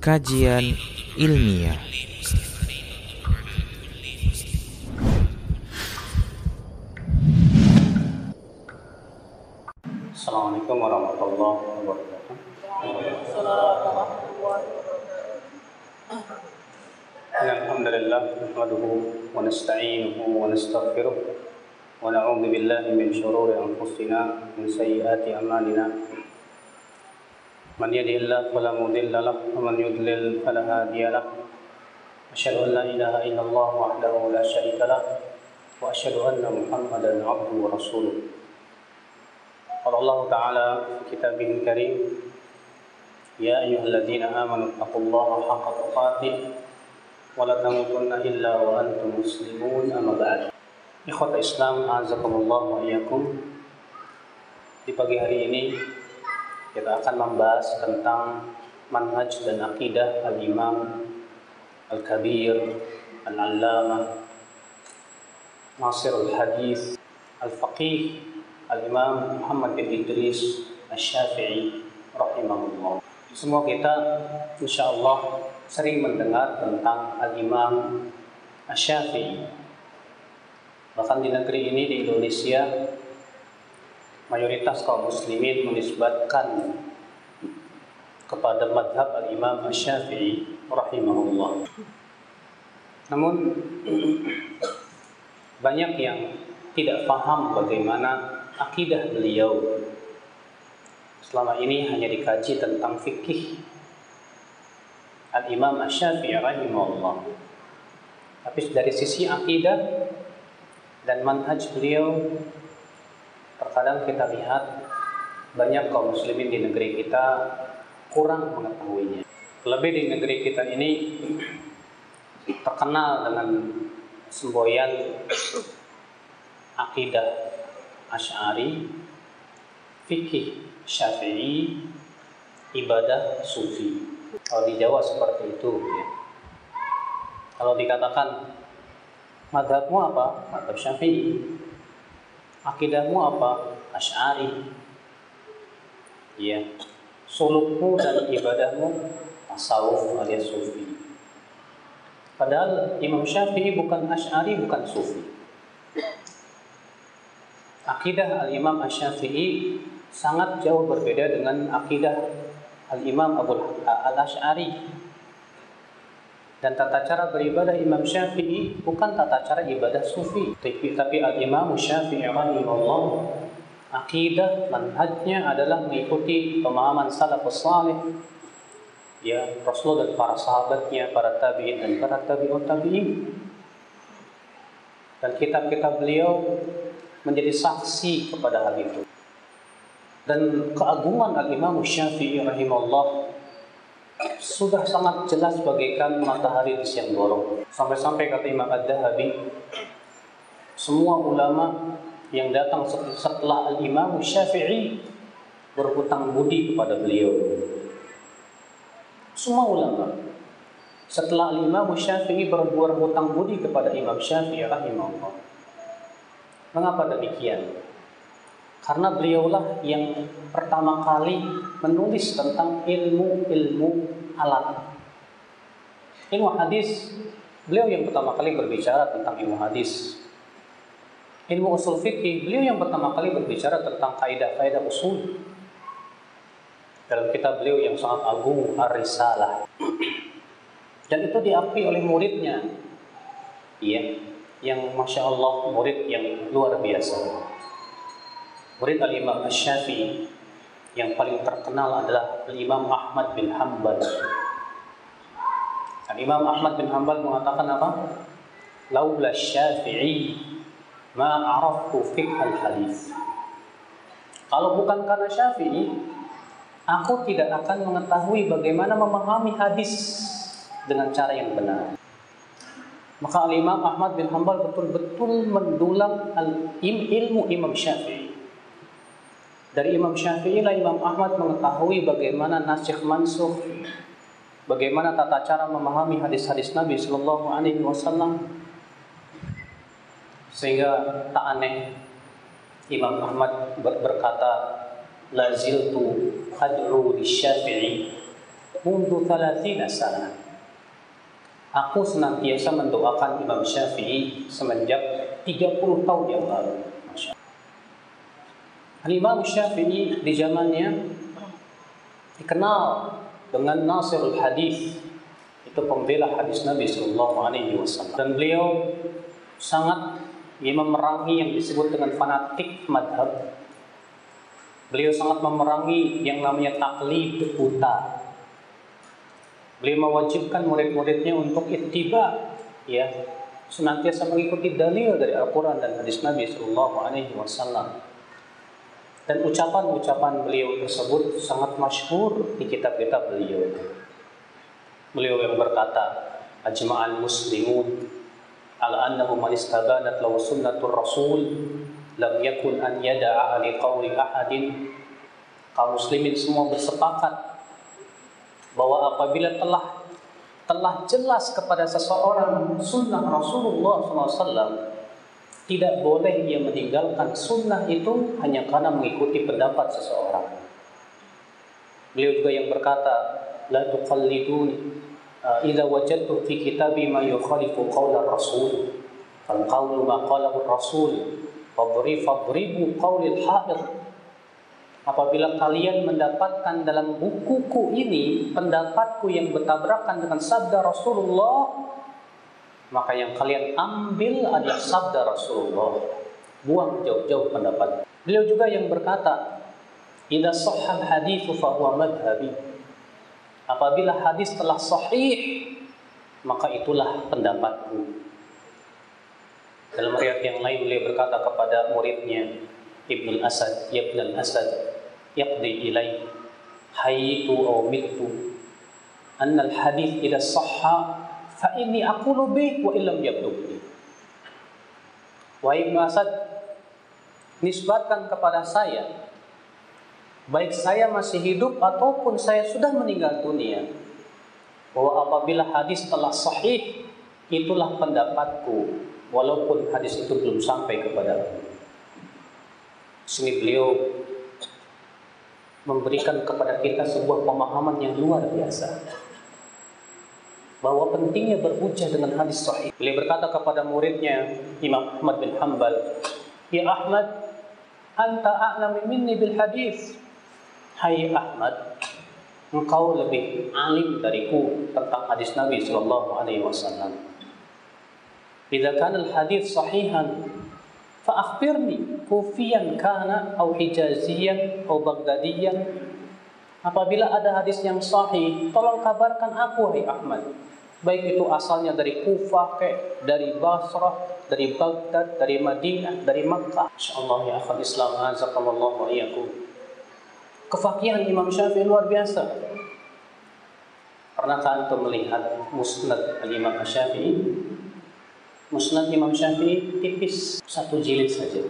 Kajian ilmiah Assalamualaikum warahmatullahi wabarakatuh. إن الحمد لله نحمده ونستعينه ونستغفره ونعوذ بالله من شرور أنفسنا ومن سيئات أعمالنا من يهده الله فلا مضل له ومن يضلل فلا هادي له. أشهد أن لا إله إلا الله وحده لا شريك له وأشهد أن محمدا عبده ورسوله. قال الله تعالى في كتابه الكريم يا أيها الذين آمنوا اتقوا الله حق تقاته ولا تموتن إلا وأنتم مسلمون أما بعد. إخوة Islam أعزكم الله وإياكم. Di pagi hari ini kita akan membahas tentang manhaj dan akidah Al-Imam Al-Kabir Al-Allamah Nasir Al-Hadith Al-Faqih Al-Imam Muhammad bin Idris Al-Syafi'i rahimahullah. Semua kita insya Allah sering mendengar tentang Al-Imam Al-Syafi'i. Bahkan di negeri ini di Indonesia mayoritas kaum muslimin menisbatkan kepada madhab Al-Imam Al-Syafi'i rahimahullah. Namun banyak yang tidak paham bagaimana akidah beliau selama ini hanya dikaji tentang fikih Al-Imam Asy-Syafi'i rahimahullah. Tapi dari sisi akidah dan manhaj beliau terkadang kita lihat banyak kaum muslimin di negeri kita kurang mengetahuinya. Lebih di negeri kita ini terkenal dengan semboyan akidah Asy'ari, fikih Syafi'i, ibadah Sufi. Kalau di Jawa seperti itu ya. Kalau dikatakan madhabmu apa? Madhab Syafi'i. Akidahmu apa? Asy'ari. Ya. Sulukmu dan ibadahmu tasawuf alias sufi. Padahal Imam Syafi'i bukan Asy'ari, bukan sufi. Akidah Al-Imam Asy-Syafi'i sangat jauh berbeda dengan akidah Al-Imam Abu Al-Asy'ari. Dan tata cara beribadah Imam Syafi'i bukan tata cara ibadah sufi, tapi, tapi Al-Imam Syafi'i rahimahullah akidah manhajnya adalah mengikuti pemahaman salafus salih ya Rasulullah dan para sahabatnya, para tabi'in dan para tabi'ut tabi'in. Dan kitab-kitab beliau menjadi saksi kepada hal itu. Dan keagungan Al-Imam Syafi'i rahimahullah sudah sangat jelas bagaikan matahari di siang bolong. Sampai-sampai kata Imam Ad-Dahabi, semua ulama yang datang setelah Al-Imam Syafi'i berhutang budi kepada beliau. Semua ulama setelah Imam Syafi'i berbuat hutang budi kepada Imam Syafi'i rahimahullah. Mengapa demikian? Karena beliaulah yang pertama kali menulis tentang ilmu-ilmu alat. Ilmu hadis, beliau yang pertama kali berbicara tentang ilmu hadis. Ilmu usul fikih, beliau yang pertama kali berbicara tentang kaidah-kaidah usul. Dalam kitab beliau yang sangat agung, Ar-Risalah. Dan itu diakui oleh muridnya. Iya, yang Masya Allah murid yang luar biasa. Murid Al-Imam Asy-Syafi'i yang paling terkenal adalah Al-Imam Ahmad bin Hanbal. Al-Imam Ahmad bin Hanbal mengatakan apa? Laula Syafi'i ma araftu fiqh al-hadis. Kalau bukan karena Syafi'i, aku tidak akan mengetahui bagaimana memahami hadis dengan cara yang benar. Maka Al-Imam Ahmad bin Hanbal betul-betul mendulang ilmu Imam Syafi'i. Dari Imam Syafi'i lah Imam Ahmad mengetahui bagaimana nasikh mansuh, bagaimana tata cara memahami hadis-hadis Nabi Shallallahu Alaihi Wasallam, sehingga tak aneh Imam Ahmad berkata laziltu ad'u Syafi'i mundu 30 sana. Aku senantiasa mendoakan Imam Syafi'i semenjak 30 tahun yang lalu. Masya Allah. Imam Syafi'i di zamannya dikenal dengan Nasirul Hadis itu pembela hadis Nabi Shallallahu Alaihi Wasallam dan beliau sangat memerangi yang disebut dengan fanatik madhab beliau sangat memerangi yang namanya taklid buta Beliau mewajibkan murid-muridnya untuk ittiba, ya, senantiasa mengikuti dalil dari Al-Quran dan hadis Nabi Shallallahu Alaihi Wasallam. Dan ucapan-ucapan beliau tersebut sangat masyhur di kitab-kitab beliau. Beliau yang berkata, "Ajma'al muslimun ala annahu man istabanat lahu sunnatur rasul lam yakun an yada'a li qawli ahadin." Kaum muslimin semua bersepakat bahwa apabila telah telah jelas kepada seseorang sunnah Rasulullah SAW tidak boleh ia meninggalkan sunnah itu hanya karena mengikuti pendapat seseorang. Beliau juga yang berkata, la tuqalliduni uh, idza wajadtu fi kitabi ma yukhalifu qawla rasul fal qawlu ma qalahu rasul fadri fadribu qawlil hadir Apabila kalian mendapatkan dalam bukuku ini pendapatku yang bertabrakan dengan sabda Rasulullah, maka yang kalian ambil adalah sabda Rasulullah. Buang jauh-jauh pendapat. Beliau juga yang berkata, "Idza sahha haditsu fa huwa. Apabila hadis telah sahih, maka itulah pendapatku. Dalam riwayat yang lain beliau berkata kepada muridnya Ibnu Asad, "Ya Ibnu Asad, yaqdi ilai haitu aw mitu Anna al-hadith idza sahha fa inni aqulu lebih wa illam yablugh Wahai Asad, nisbatkan kepada saya baik saya masih hidup ataupun saya sudah meninggal dunia bahwa apabila hadis telah sahih itulah pendapatku walaupun hadis itu belum sampai kepada Sini beliau memberikan kepada kita sebuah pemahaman yang luar biasa bahwa pentingnya berhujah dengan hadis sahih. Beliau berkata kepada muridnya Imam Ahmad bin Hanbal, "Ya Ahmad, anta a'lamu minni bil hadis." Hai Ahmad, engkau lebih alim dariku tentang hadis Nabi sallallahu alaihi wasallam. Bila kan al hadis sahihan, Fa'akhbirni kufiyan kana atau hijaziyan atau baghdadiyan Apabila ada hadis yang sahih, tolong kabarkan aku, hai Ahmad. Baik itu asalnya dari Kufah, ke, dari Basrah, dari Baghdad, dari Madinah, dari Makkah. InsyaAllah ya akhal Islam, azakallahu wa iyakum. Kefakihan Imam Syafi'i luar biasa. Pernahkah antum melihat musnad al-Imam Syafi'i? Musnad Imam Syafi'i tipis satu jilid saja.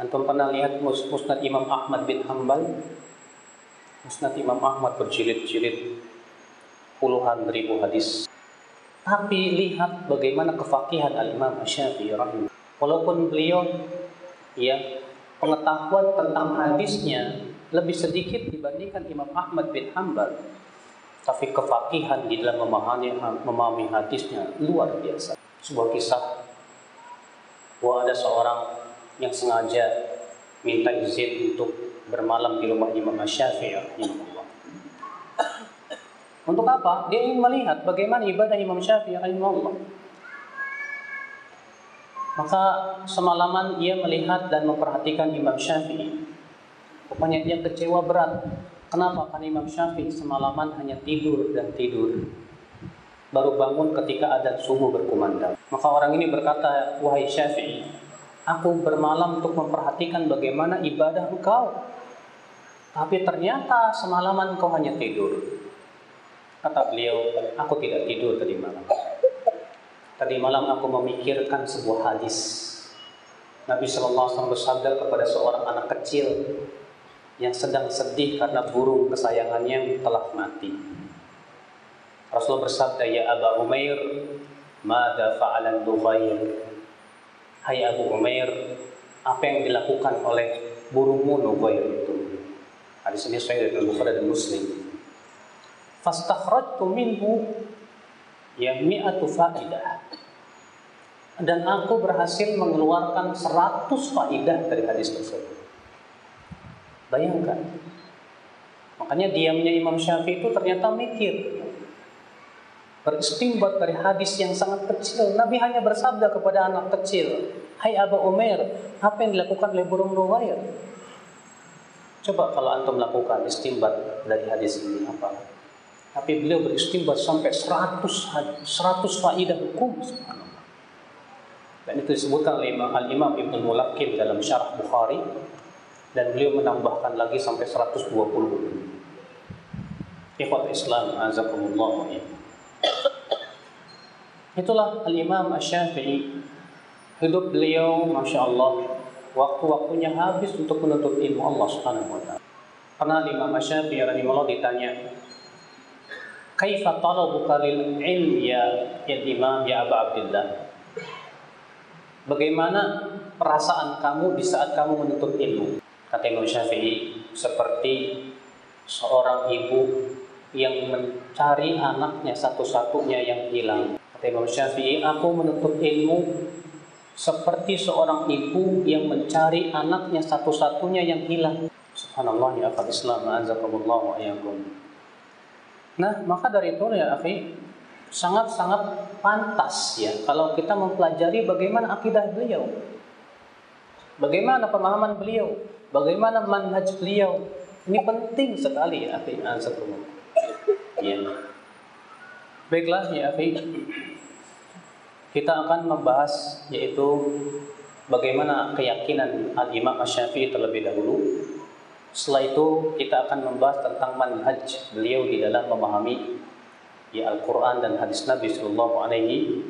Antum pernah lihat Musnad Imam Ahmad bin Hambal? Musnad Imam Ahmad berjilid-jilid puluhan ribu hadis. Tapi lihat bagaimana kefakihan Al-Imam Syafi'i. Walaupun beliau ya pengetahuan tentang hadisnya lebih sedikit dibandingkan Imam Ahmad bin Hambal, tapi kefakihan di dalam memahami memahami hadisnya luar biasa. Sebuah kisah bahwa ada seorang yang sengaja minta izin untuk bermalam di rumah Imam Syafi'i Untuk apa? Dia ingin melihat bagaimana ibadah Imam Syafi'i rahimahullah. Maka semalaman ia melihat dan memperhatikan Imam Syafi'i. Pokoknya dia kecewa berat Kenapa? Karena Imam Syafi'i semalaman hanya tidur dan tidur. Baru bangun ketika ada subuh berkumandang. Maka orang ini berkata, Wahai Syafi'i, aku bermalam untuk memperhatikan bagaimana ibadah engkau. Tapi ternyata semalaman kau hanya tidur. Kata beliau, aku tidak tidur tadi malam. Tadi malam aku memikirkan sebuah hadis. Nabi SAW bersabda kepada seorang anak kecil yang sedang sedih karena burung kesayangannya telah mati. Rasul bersabda, Ya Aba Umair, Mada fa'alan Nubair. Hai Abu Umair, apa yang dilakukan oleh burungmu Nubair itu? Hadis ini saya dari Bukhari dan Muslim. Fastakhrajtu minhu ya mi'atu faidah. Dan aku berhasil mengeluarkan 100 faidah dari hadis tersebut. Bayangkan. Makanya diamnya Imam Syafi'i itu ternyata mikir. Beristimbat dari hadis yang sangat kecil. Nabi hanya bersabda kepada anak kecil Hai Abu Umar apa yang dilakukan oleh burung Nuwair coba kalau antum lakukan istimbat dari hadis ini apa tapi beliau beristimbat sampai 100 100 faidah hukum. Dan itu disebutkan oleh Al-Imam Ibn Mulakim dalam syarah Bukhari. Dan beliau menambahkan lagi sampai 120 ikhwat Islam azakumullah. Itulah Al-Imam Ash-Syafi'i hidup beliau Masya Allah waktu-waktunya habis untuk menuntut ilmu Allah Subhanahu wa taala. Pernah Imam Asy-Syafi'i rahimahullah ditanya, "Kaifa talabuka lil ilm ya ya Imam ya Abu Abdullah?" Bagaimana perasaan kamu di saat kamu menuntut ilmu? Kata Imam Syafi'i, seperti seorang ibu yang mencari anaknya satu-satunya yang hilang. Kata Imam Syafi'i, aku menuntut ilmu seperti seorang ibu yang mencari anaknya satu-satunya yang hilang. Subhanallah ya akal Islam, azakumullah wa ayakum. Nah, maka dari itu ya akhi, sangat-sangat pantas ya kalau kita mempelajari bagaimana akidah beliau. Bagaimana pemahaman beliau, bagaimana manhaj beliau. Ini penting sekali ya akhi, azakumullah. Ya. Baiklah ya akhi, kita akan membahas yaitu bagaimana keyakinan Al-Imam Asy-Syafi'i terlebih dahulu. Setelah itu kita akan membahas tentang manhaj beliau di dalam memahami ya Al-Qur'an dan hadis Nabi sallallahu alaihi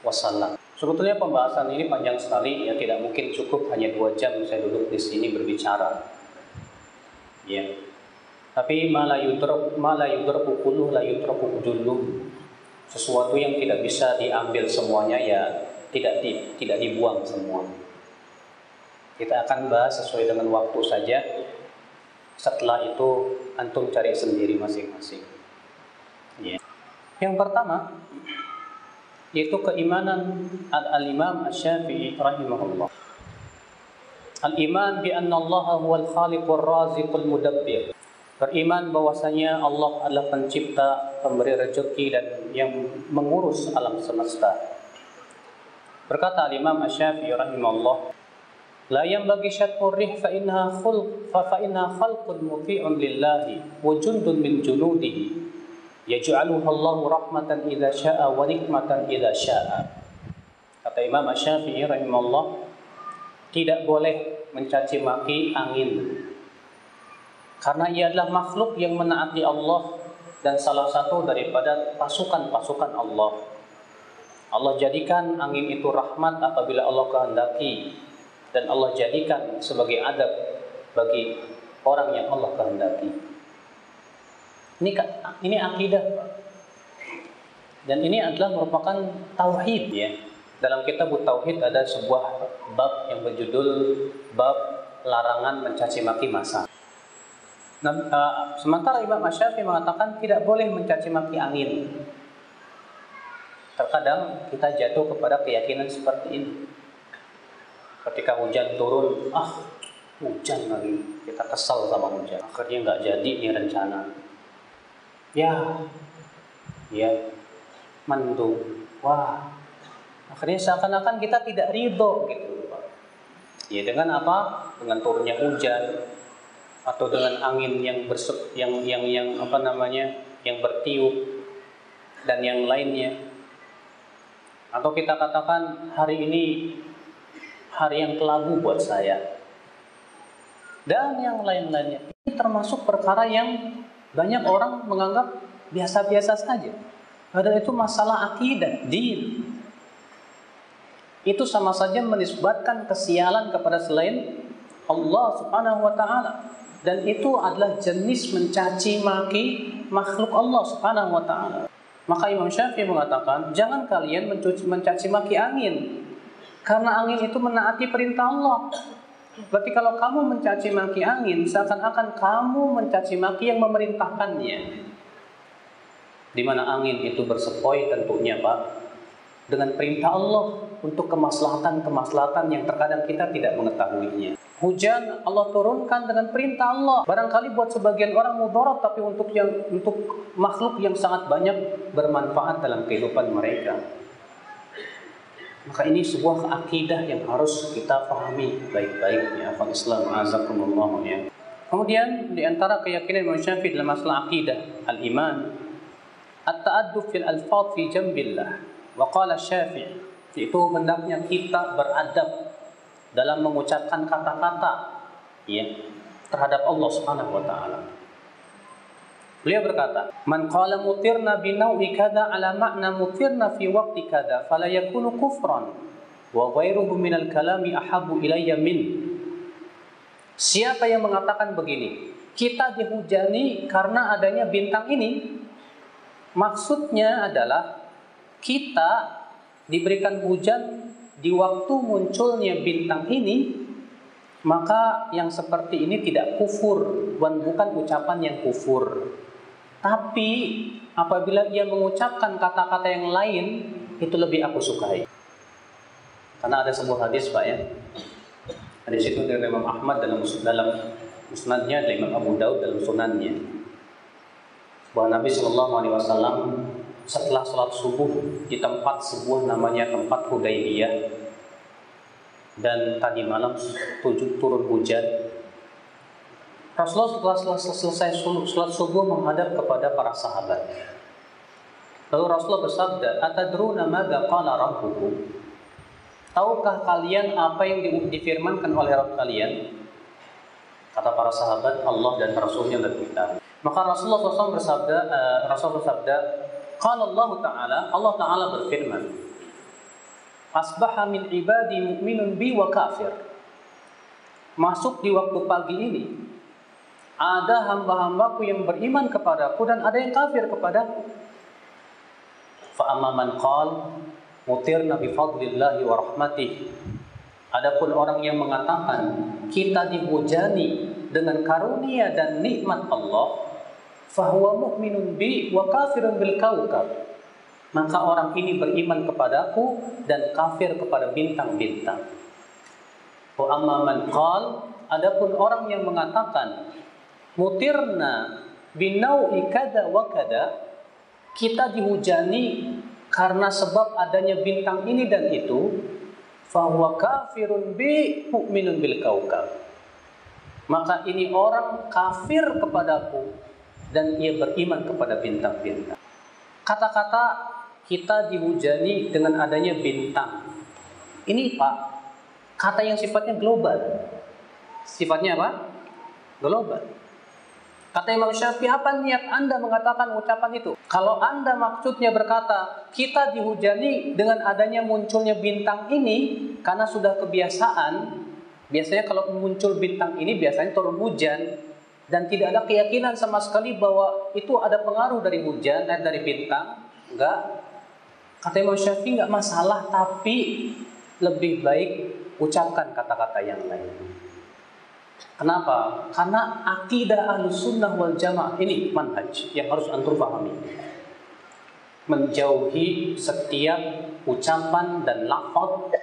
wasallam. Sebetulnya pembahasan ini panjang sekali ya tidak mungkin cukup hanya dua jam saya duduk di sini berbicara. Ya. Tapi malah yudrak malah yudrak la sesuatu yang tidak bisa diambil semuanya ya tidak di, tidak dibuang semua. Kita akan bahas sesuai dengan waktu saja. Setelah itu antum cari sendiri masing-masing. Ya. Yang pertama yaitu keimanan al-Imam Asy-Syafi'i rahimahullah. Al-iman bi anna Allah huwal khaliqur raziqul mudabbir beriman bahwasanya Allah adalah pencipta, pemberi rezeki dan yang mengurus alam semesta. Berkata Imam Asy-Syafi'i rahimahullah, "La yanbaghi syatqur rih fa innaha khulq fa fa lillahi wa jundun min junudihi yaj'aluha Allah rahmatan idza syaa wa nikmatan idza syaa." Kata Imam Asy-Syafi'i rahimahullah, tidak boleh mencaci maki angin karena ia adalah makhluk yang menaati Allah dan salah satu daripada pasukan-pasukan Allah. Allah jadikan angin itu rahmat apabila Allah kehendaki dan Allah jadikan sebagai adab bagi orang yang Allah kehendaki. Ini ini akidah Dan ini adalah merupakan tauhid ya. Dalam kitab tauhid ada sebuah bab yang berjudul bab larangan mencaci maki masa. Nah, uh, sementara Imam Syafi'i mengatakan tidak boleh mencaci maki angin. Terkadang kita jatuh kepada keyakinan seperti ini. Ketika hujan turun, ah hujan lagi, kita kesal sama hujan. Akhirnya nggak jadi nih rencana. Ya, ya, mendung. Wah, akhirnya seakan-akan kita tidak ridho gitu. Ya dengan apa? Dengan turunnya hujan, atau dengan angin yang bersep, yang yang yang apa namanya yang bertiup dan yang lainnya atau kita katakan hari ini hari yang kelabu buat saya. Dan yang lain-lainnya. Ini termasuk perkara yang banyak orang menganggap biasa-biasa saja. Padahal itu masalah akidah din. Itu sama saja menisbatkan kesialan kepada selain Allah Subhanahu wa taala. Dan itu adalah jenis mencaci maki makhluk Allah Subhanahu wa taala. Maka Imam Syafi'i mengatakan, jangan kalian mencuci, mencaci maki angin. Karena angin itu menaati perintah Allah. Berarti kalau kamu mencaci maki angin, seakan-akan kamu mencaci maki yang memerintahkannya. di mana angin itu bersepoi tentunya Pak dengan perintah Allah untuk kemaslahatan-kemaslahatan yang terkadang kita tidak mengetahuinya. Hujan Allah turunkan dengan perintah Allah. Barangkali buat sebagian orang mudarat tapi untuk yang untuk makhluk yang sangat banyak bermanfaat dalam kehidupan mereka. Maka ini sebuah akidah yang harus kita pahami baik-baik ya. Islam azakumullah ya. Kemudian di antara keyakinan Imam Syafi'i dalam masalah akidah al-iman at-ta'adduf fil alfaz fi jambillah. Wa qala Syafi'i itu hendaknya kita beradab dalam mengucapkan kata-kata ya terhadap Allah Subhanahu wa taala. Beliau berkata, "Man qala mutirna bi naw'i kada ala ma'na mutirna fi waqti kada fala yakunu kufran wa ghairuhu min al-kalami ahabbu ilayya min." Siapa yang mengatakan begini, kita dihujani karena adanya bintang ini, maksudnya adalah kita diberikan hujan di waktu munculnya bintang ini, maka yang seperti ini tidak kufur dan bukan ucapan yang kufur. Tapi apabila ia mengucapkan kata-kata yang lain, itu lebih aku sukai. Karena ada sebuah hadis Pak ya. Hadis itu dari Imam Ahmad dalam dalam musnadnya, dari Imam Abu Daud dalam sunannya. Bahwa Nabi Wasallam setelah sholat subuh di tempat sebuah namanya tempat Hudaybiyah dan tadi malam tujuh turun hujan Rasulullah setelah selesai sholat subuh menghadap kepada para sahabat lalu Rasulullah bersabda atadruna madza qala rabbukum Tahukah kalian apa yang difirmankan oleh Rabb kalian? Kata para sahabat, Allah dan Rasulnya lebih tahu. Maka Rasulullah SAW bersabda, uh, Rasulullah bersabda, Qala Allah Ta'ala, Allah Ta'ala berfirman, Asbaha min ibadi mu'minun bi wa kafir. Masuk di waktu pagi ini, ada hamba-hambaku yang beriman kepadaku dan ada yang kafir kepadaku. Fa'amma man qal mutirna bi fadlillahi wa rahmatih. Adapun orang yang mengatakan kita dihujani dengan karunia dan nikmat Allah, fahuwa mu'minun bi wa kafirun bil kaukab. Maka orang ini beriman kepadaku dan kafir kepada bintang-bintang. Wa amma man qal, adapun orang yang mengatakan mutirna binau'i kada wa kada, kita dihujani karena sebab adanya bintang ini dan itu, fahuwa kafirun bi mu'minun bil kaukab. Maka ini orang kafir kepadaku dan ia beriman kepada bintang-bintang. Kata-kata kita dihujani dengan adanya bintang. Ini Pak, kata yang sifatnya global. Sifatnya apa? Global. Kata Imam Syafi'i, apa niat Anda mengatakan ucapan itu? Kalau Anda maksudnya berkata, kita dihujani dengan adanya munculnya bintang ini, karena sudah kebiasaan, biasanya kalau muncul bintang ini biasanya turun hujan, dan tidak ada keyakinan sama sekali bahwa itu ada pengaruh dari hujan dan dari bintang. Enggak. Kata Imam Syafi'i enggak masalah tapi lebih baik ucapkan kata-kata yang lain Kenapa? Karena akidah ahlus sunnah wal jamaah ini manhaj yang harus antum pahami. Menjauhi setiap ucapan dan lafaz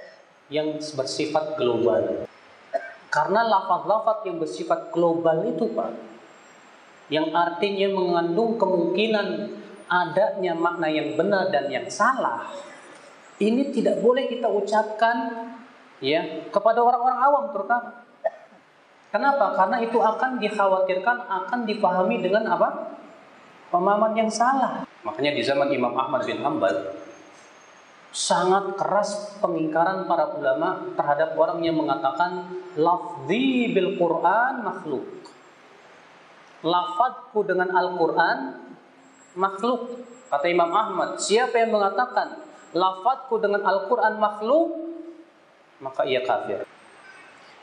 yang bersifat global. Karena lafaz-lafaz yang bersifat global itu Pak, yang artinya mengandung kemungkinan adanya makna yang benar dan yang salah, ini tidak boleh kita ucapkan ya kepada orang-orang awam terutama. Kenapa? Karena itu akan dikhawatirkan akan dipahami dengan apa? Pemahaman yang salah. Makanya di zaman Imam Ahmad bin Hambal sangat keras pengingkaran para ulama terhadap orang yang mengatakan lafzi bil Quran makhluk. Lafadku dengan Al-Quran makhluk. Kata Imam Ahmad, siapa yang mengatakan lafadku dengan Al-Quran makhluk, maka ia kafir.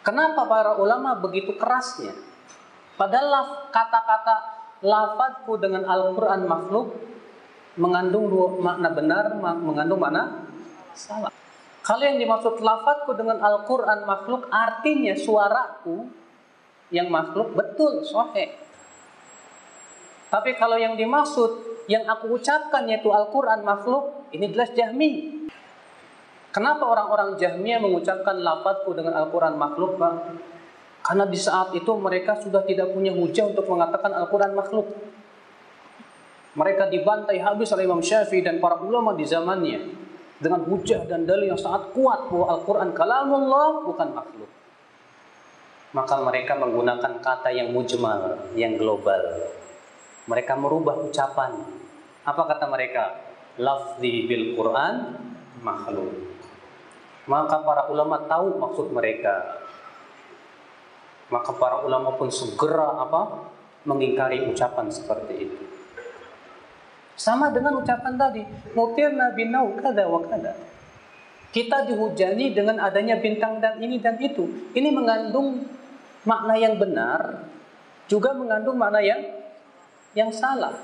Kenapa para ulama begitu kerasnya? Padahal kata-kata lafadku dengan Al-Quran makhluk mengandung dua makna benar, mengandung makna salah. Kalau yang dimaksud lafadku dengan Al-Quran makhluk artinya suaraku yang makhluk betul, sohe. Tapi kalau yang dimaksud yang aku ucapkan yaitu Al-Quran makhluk, ini jelas Jahmi. Kenapa orang-orang Jahmiyah mengucapkan lafadzku dengan Al-Quran makhluk, Pak? Karena di saat itu mereka sudah tidak punya hujah untuk mengatakan Al-Quran makhluk. Mereka dibantai habis oleh Imam Syafi'i dan para ulama di zamannya dengan hujah dan dalil yang sangat kuat bahwa Al-Quran kalamullah bukan makhluk. Maka mereka menggunakan kata yang mujmal, yang global. Mereka merubah ucapan. Apa kata mereka? Lafzi bil Quran makhluk. Maka para ulama tahu maksud mereka. Maka para ulama pun segera apa? mengingkari ucapan seperti itu. Sama dengan ucapan tadi, mutirna binau kada wa kada. Kita dihujani dengan adanya bintang dan ini dan itu. Ini mengandung makna yang benar, juga mengandung makna yang yang salah.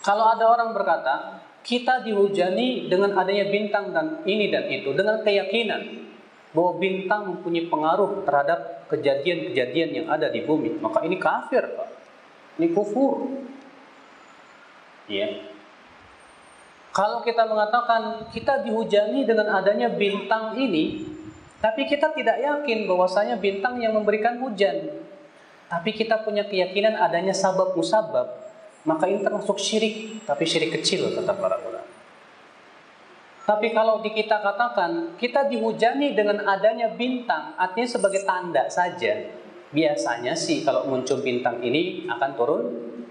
Kalau ada orang berkata, kita dihujani dengan adanya bintang dan ini dan itu, dengan keyakinan bahwa bintang mempunyai pengaruh terhadap kejadian-kejadian yang ada di bumi, maka ini kafir, Pak. Ini kufur. Ya. Kalau kita mengatakan kita dihujani dengan adanya bintang ini, tapi kita tidak yakin bahwasanya bintang yang memberikan hujan. Tapi kita punya keyakinan adanya sabab musabab, maka ini termasuk syirik, tapi syirik kecil kata para ulama. Tapi kalau di kita katakan kita dihujani dengan adanya bintang, artinya sebagai tanda saja. Biasanya sih kalau muncul bintang ini akan turun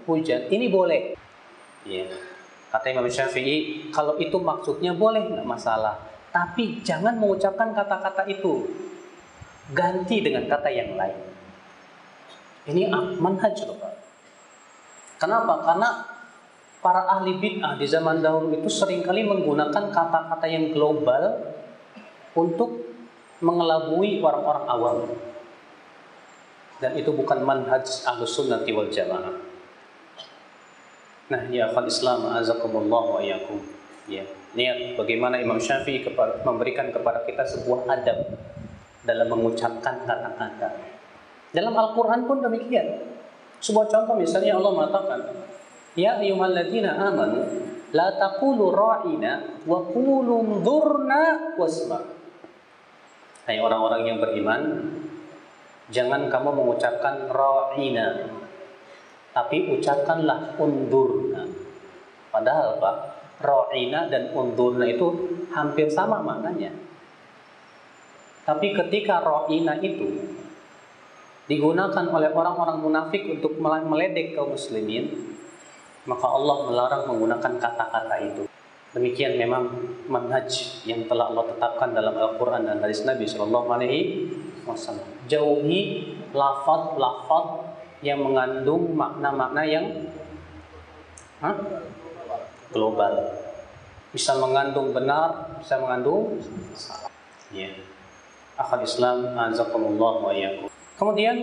hujan. Ini boleh. Ya. Kata Imam Syafi'i, kalau itu maksudnya boleh nggak masalah. Tapi jangan mengucapkan kata-kata itu. Ganti dengan kata yang lain. Ini manhaj loh Pak. Kenapa? Karena para ahli bid'ah di zaman dahulu itu sering kali menggunakan kata-kata yang global untuk mengelabui orang-orang awam. Dan itu bukan manhaj ahlus sunnati wal jamaah. Nah, ya akhal Islam azakumullah wa iyakum. Ya, niat bagaimana Imam Syafi'i memberikan kepada kita sebuah adab dalam mengucapkan kata-kata. Dalam Al-Qur'an pun demikian. Sebuah contoh misalnya Allah mengatakan, "Ya ayyuhalladzina amanu la taqulu ra'ina wa qulu dzurna wasma." Hai orang-orang yang beriman, jangan kamu mengucapkan ra'ina tapi ucapkanlah undurna. Padahal Pak, ro'ina dan undurna itu hampir sama maknanya. Tapi ketika ro'ina itu digunakan oleh orang-orang munafik untuk meledek kaum muslimin, maka Allah melarang menggunakan kata-kata itu. Demikian memang manhaj yang telah Allah tetapkan dalam Al-Quran dan hadis Nabi Shallallahu Alaihi Wasallam. Jauhi lafad-lafad yang mengandung makna-makna yang huh? global. Bisa mengandung benar, bisa mengandung salah. Ya. Akhal Islam azakumullah wa iyyakum. Kemudian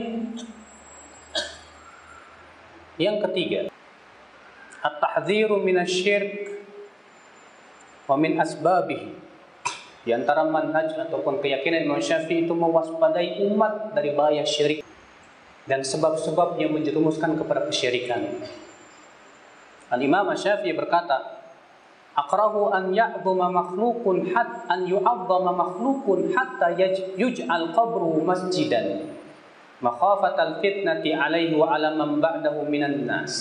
yang ketiga, at-tahdhiru minasyirk wa min asbabihi. Di antara manhaj ataupun keyakinan Imam Syafi'i itu mewaspadai umat dari bahaya syirik dan sebab-sebab yang menjerumuskan kepada kesyirikan. Al-Imam Syafi'i berkata, Aqrahu an ya'dhuma makhluqun hat an yu'azzama makhluqun hatta yuj'al qabruhu masjidan makhafatal fitnati alaihi wa ala man ba'dahu minan nas.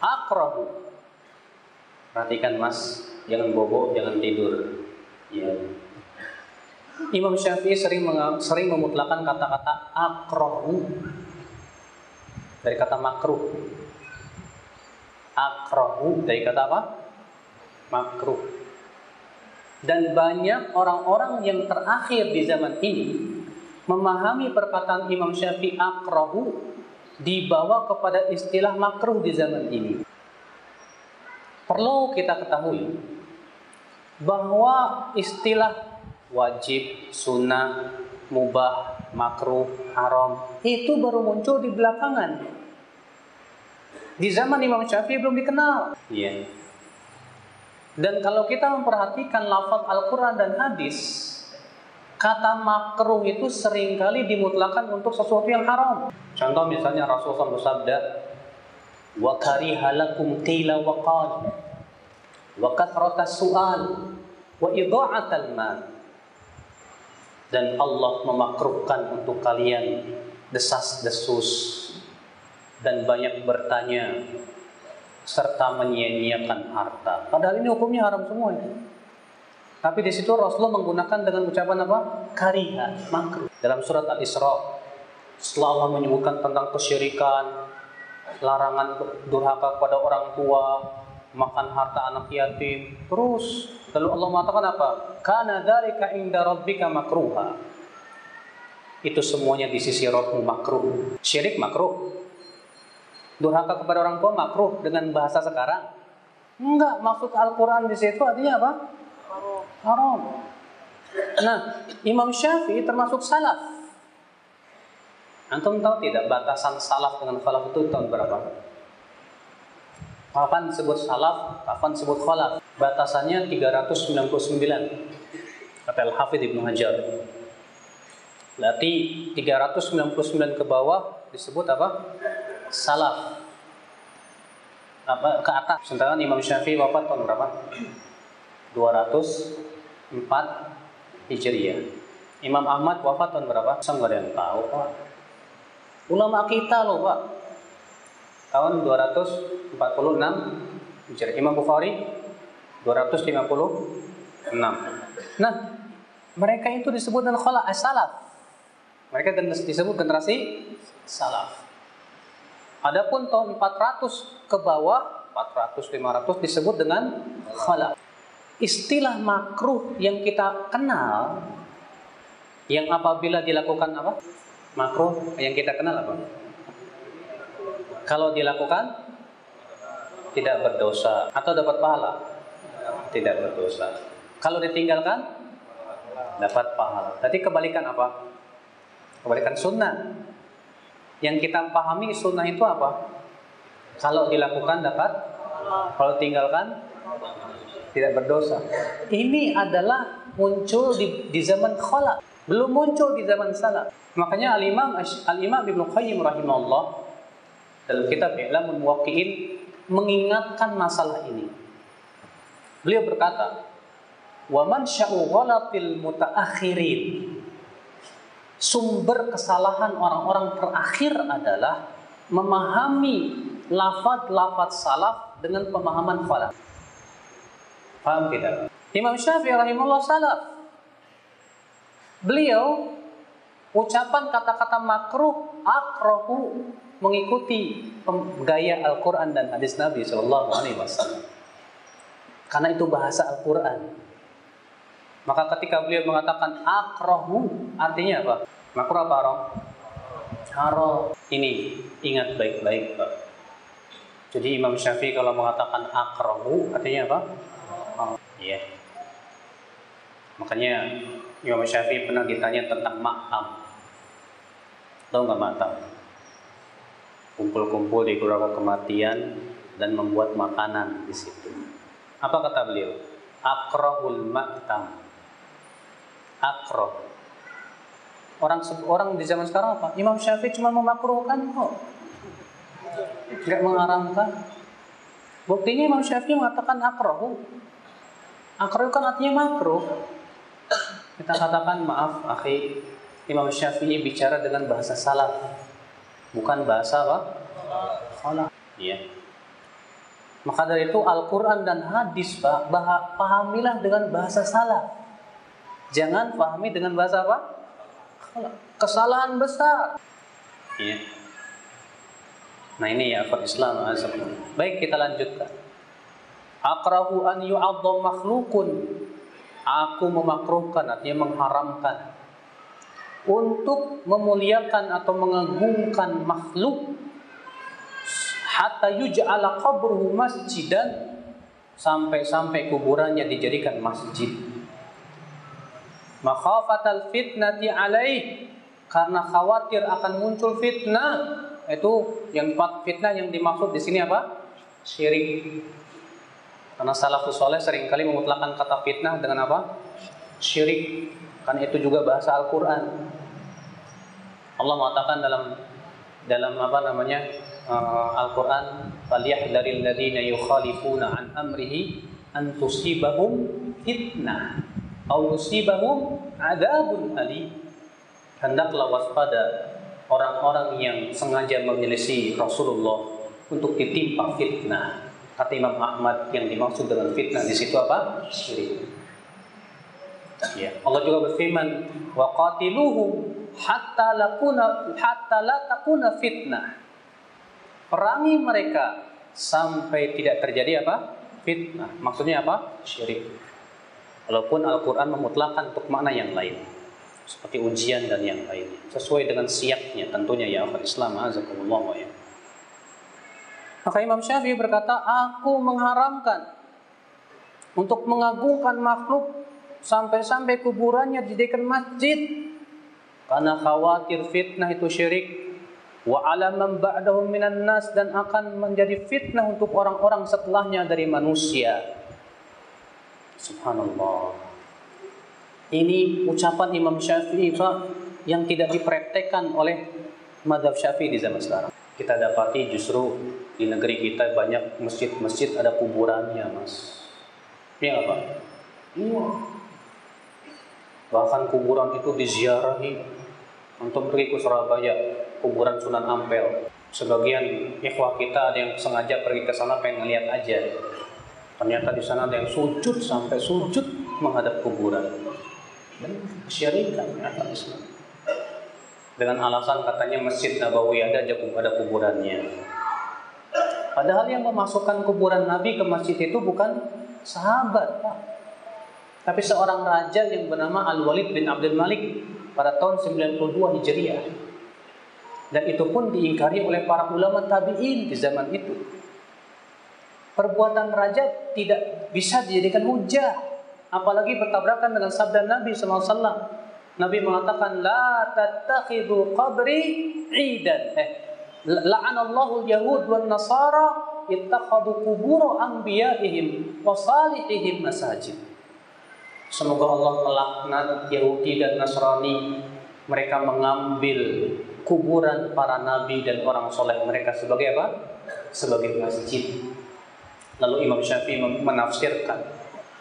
Aqrahu Perhatikan Mas, jangan bobo, jangan tidur. Ya. Imam Syafi'i sering sering memutlakan kata-kata akrohu dari kata makruh. Akrohu dari kata apa? Makruh. Dan banyak orang-orang yang terakhir di zaman ini memahami perkataan Imam Syafi'i akrohu dibawa kepada istilah makruh di zaman ini. Perlu kita ketahui bahwa istilah wajib, sunnah, mubah, makruh, haram itu baru muncul di belakangan. Di zaman Imam Syafi'i belum dikenal. Iya. Dan kalau kita memperhatikan lafaz Al-Quran dan hadis, kata makruh itu sering kali dimutlakan untuk sesuatu yang haram. Contoh misalnya Rasulullah bersabda, wa kariha lakum qila wa qal wa kathrata su'al wa idha'atal mal dan Allah memakruhkan untuk kalian desas-desus dan banyak bertanya serta menyia-nyiakan harta. Padahal ini hukumnya haram semua ya. Tapi di situ Rasulullah menggunakan dengan ucapan apa? Kariha, makruh. Dalam surat Al-Isra, setelah Allah menyebutkan tentang kesyirikan, larangan durhaka kepada orang tua, makan harta anak yatim, terus lalu Allah mengatakan apa? Kana dzalika inda rabbika makruha. Itu semuanya di sisi Rabbmu makruh. Syirik makruh. Durhaka kepada orang tua makruh dengan bahasa sekarang. Enggak, maksud Al-Qur'an di situ artinya apa? Haram. Nah, Imam Syafi'i termasuk salaf. Antum tahu tidak batasan salaf dengan khalaf itu tahun berapa? Kapan disebut salaf, kapan disebut khalaf? Batasannya 399. Kata Al-Hafidh Ibnu Hajar. Berarti 399 ke bawah disebut apa? Salaf. Apa ke atas? Sementara Imam Syafi'i wafat tahun berapa? 204 Hijriah. Imam Ahmad wafat tahun berapa? Saya nggak ada yang tahu Pak. Ulama kita loh Pak. Tahun 246 Hijriah. Imam Bukhari 256. Nah, mereka itu disebut dengan khala as-salaf. Mereka disebut generasi salaf. Adapun tahun 400 ke bawah 400 500 disebut dengan khalaf istilah makruh yang kita kenal yang apabila dilakukan apa? Makruh yang kita kenal apa? Kalau dilakukan tidak berdosa atau dapat pahala? Tidak berdosa. Kalau ditinggalkan dapat pahala. Jadi kebalikan apa? Kebalikan sunnah. Yang kita pahami sunnah itu apa? Kalau dilakukan dapat, kalau tinggalkan tidak berdosa. Ini adalah muncul di, di zaman khala, belum muncul di zaman salaf. Makanya Al-Imam Al-Imam Ibnu Qayyim rahimahullah dalam kitab I'lamul Muwaqqi'in mengingatkan masalah ini. Beliau berkata, "Wa man sya'u ghalatil mutaakhirin." Sumber kesalahan orang-orang terakhir adalah memahami lafaz-lafaz salaf dengan pemahaman khalaf. Paham tidak? Imam Syafi'i rahimahullah salaf. Beliau ucapan kata-kata makruh akrohu mengikuti gaya Al-Quran dan hadis Nabi Shallallahu Alaihi Wasallam. Karena itu bahasa Al-Quran. Maka ketika beliau mengatakan akrohu artinya apa? Makruh apa haram? Haram. Ini ingat baik-baik Pak. Jadi Imam Syafi'i kalau mengatakan akrohu artinya apa? Iya. Makanya Imam Syafi'i pernah ditanya tentang makam. Tahu nggak makam? Kumpul-kumpul di keluarga kematian dan membuat makanan di situ. Apa kata beliau? Akrohul maktam. Akroh. Orang orang di zaman sekarang apa? Imam Syafi'i cuma memakruhkan kok. Tidak mengharamkan. Buktinya Imam Syafi'i mengatakan akroh. Akro kan artinya makruh. Kita katakan maaf, akhi, Imam Syafi'i bicara dengan bahasa salaf, bukan bahasa apa? Khalaf. Iya. Maka dari itu Al-Quran dan hadis Pak, bah pahamilah dengan bahasa salaf. Jangan pahami dengan bahasa apa? Kesalahan besar. Iya. Nah ini ya Islam. Baik kita lanjutkan. Akrahu an yu'adzam makhlukun. Aku memakruhkan artinya mengharamkan untuk memuliakan atau mengagungkan makhluk hatta yuj'ala qabruhu masjidan sampai-sampai kuburannya dijadikan masjid. Makhafatal fitnati alaih karena khawatir akan muncul fitnah itu yang fitnah yang dimaksud di sini apa? Syirik. Karena salafus soleh seringkali memutlakan kata fitnah dengan apa? Syirik. Kan itu juga bahasa Al-Quran. Allah mengatakan dalam dalam apa namanya uh, Al-Quran فَلْيَحْذَرِ الَّذِينَ يُخَالِفُونَ عَنْ أَمْرِهِ أَنْ تُصِيبَهُمْ فِتْنَةٌ أَوْ يُصِيبَهُمْ عَذَابٌ أَلِيمٌ Hendaklah waspada orang-orang yang sengaja menyelisih Rasulullah untuk ditimpa fitnah. Kata Imam Ahmad yang dimaksud dengan fitnah di situ apa? Syirik. Ya. Allah juga berfirman, "Wa qatiluhum hatta lakuna hatta la takuna fitnah." Perangi mereka sampai tidak terjadi apa? Fitnah. Maksudnya apa? Syirik. Walaupun Al-Quran memutlakkan untuk makna yang lain. Seperti ujian dan yang lainnya. Sesuai dengan siapnya tentunya ya akhir Islam. Azakumullah wa ya. Maka Imam Syafi'i berkata, aku mengharamkan untuk mengagungkan makhluk sampai-sampai kuburannya dijadikan masjid karena khawatir fitnah itu syirik wa ala man ba'dahum minan nas dan akan menjadi fitnah untuk orang-orang setelahnya dari manusia. Subhanallah. Ini ucapan Imam Syafi'i yang tidak dipraktekkan oleh madhab Syafi'i di zaman sekarang. Kita dapati justru di negeri kita banyak masjid-masjid ada kuburannya, Mas. Iya apa? Iya. Bahkan kuburan itu diziarahi. Untuk pergi ke Surabaya, kuburan Sunan Ampel. Sebagian ikhwah kita ada yang sengaja pergi ke sana pengen ngeliat aja. Ternyata di sana ada yang sujud sampai sujud menghadap kuburan. Dan kesyirikan ya, Islam. Dengan alasan katanya Masjid Nabawi ada ada kuburannya. Padahal yang memasukkan kuburan Nabi ke masjid itu bukan sahabat, Pak. Tapi seorang raja yang bernama Al-Walid bin Abdul Malik pada tahun 92 Hijriah. Dan itu pun diingkari oleh para ulama tabi'in di zaman itu. Perbuatan raja tidak bisa dijadikan hujah. Apalagi bertabrakan dengan sabda Nabi SAW. Nabi mengatakan, La qabri idan. Eh, Semoga Allah melaknat Yahudi dan Nasrani mereka mengambil kuburan para nabi dan orang soleh mereka sebagai apa? Sebagai masjid. Lalu Imam Syafi'i menafsirkan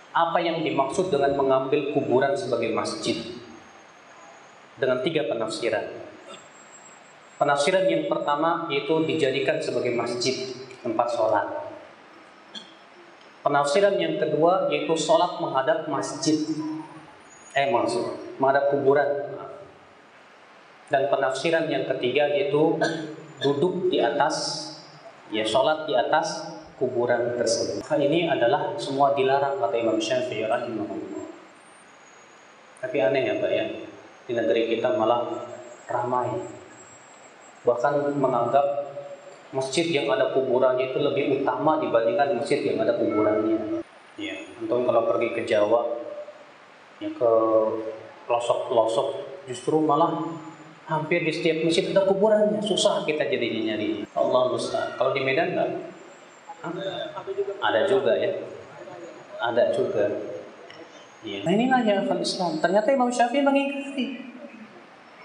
apa yang dimaksud dengan mengambil kuburan sebagai masjid dengan tiga penafsiran. Penafsiran yang pertama yaitu dijadikan sebagai masjid tempat sholat. Penafsiran yang kedua yaitu sholat menghadap masjid. Eh maksud menghadap kuburan dan penafsiran yang ketiga yaitu duduk di atas ya sholat di atas kuburan tersebut. Hal ini adalah semua dilarang kata Imam Syafi'i rahimahullah. Tapi aneh ya Pak ya, di negeri kita malah ramai. Bahkan menganggap masjid yang ada kuburannya itu lebih utama dibandingkan masjid yang ada kuburannya. Ya, untuk kalau pergi ke Jawa, ya ke pelosok-pelosok justru malah hampir di setiap masjid ada kuburannya. Susah kita jadi nyari. Allah mustahil kalau di Medan enggak? Ada juga ya. Ada juga. Ya. nah inilah ya Islam. Ternyata Imam Syafi'i mengingkari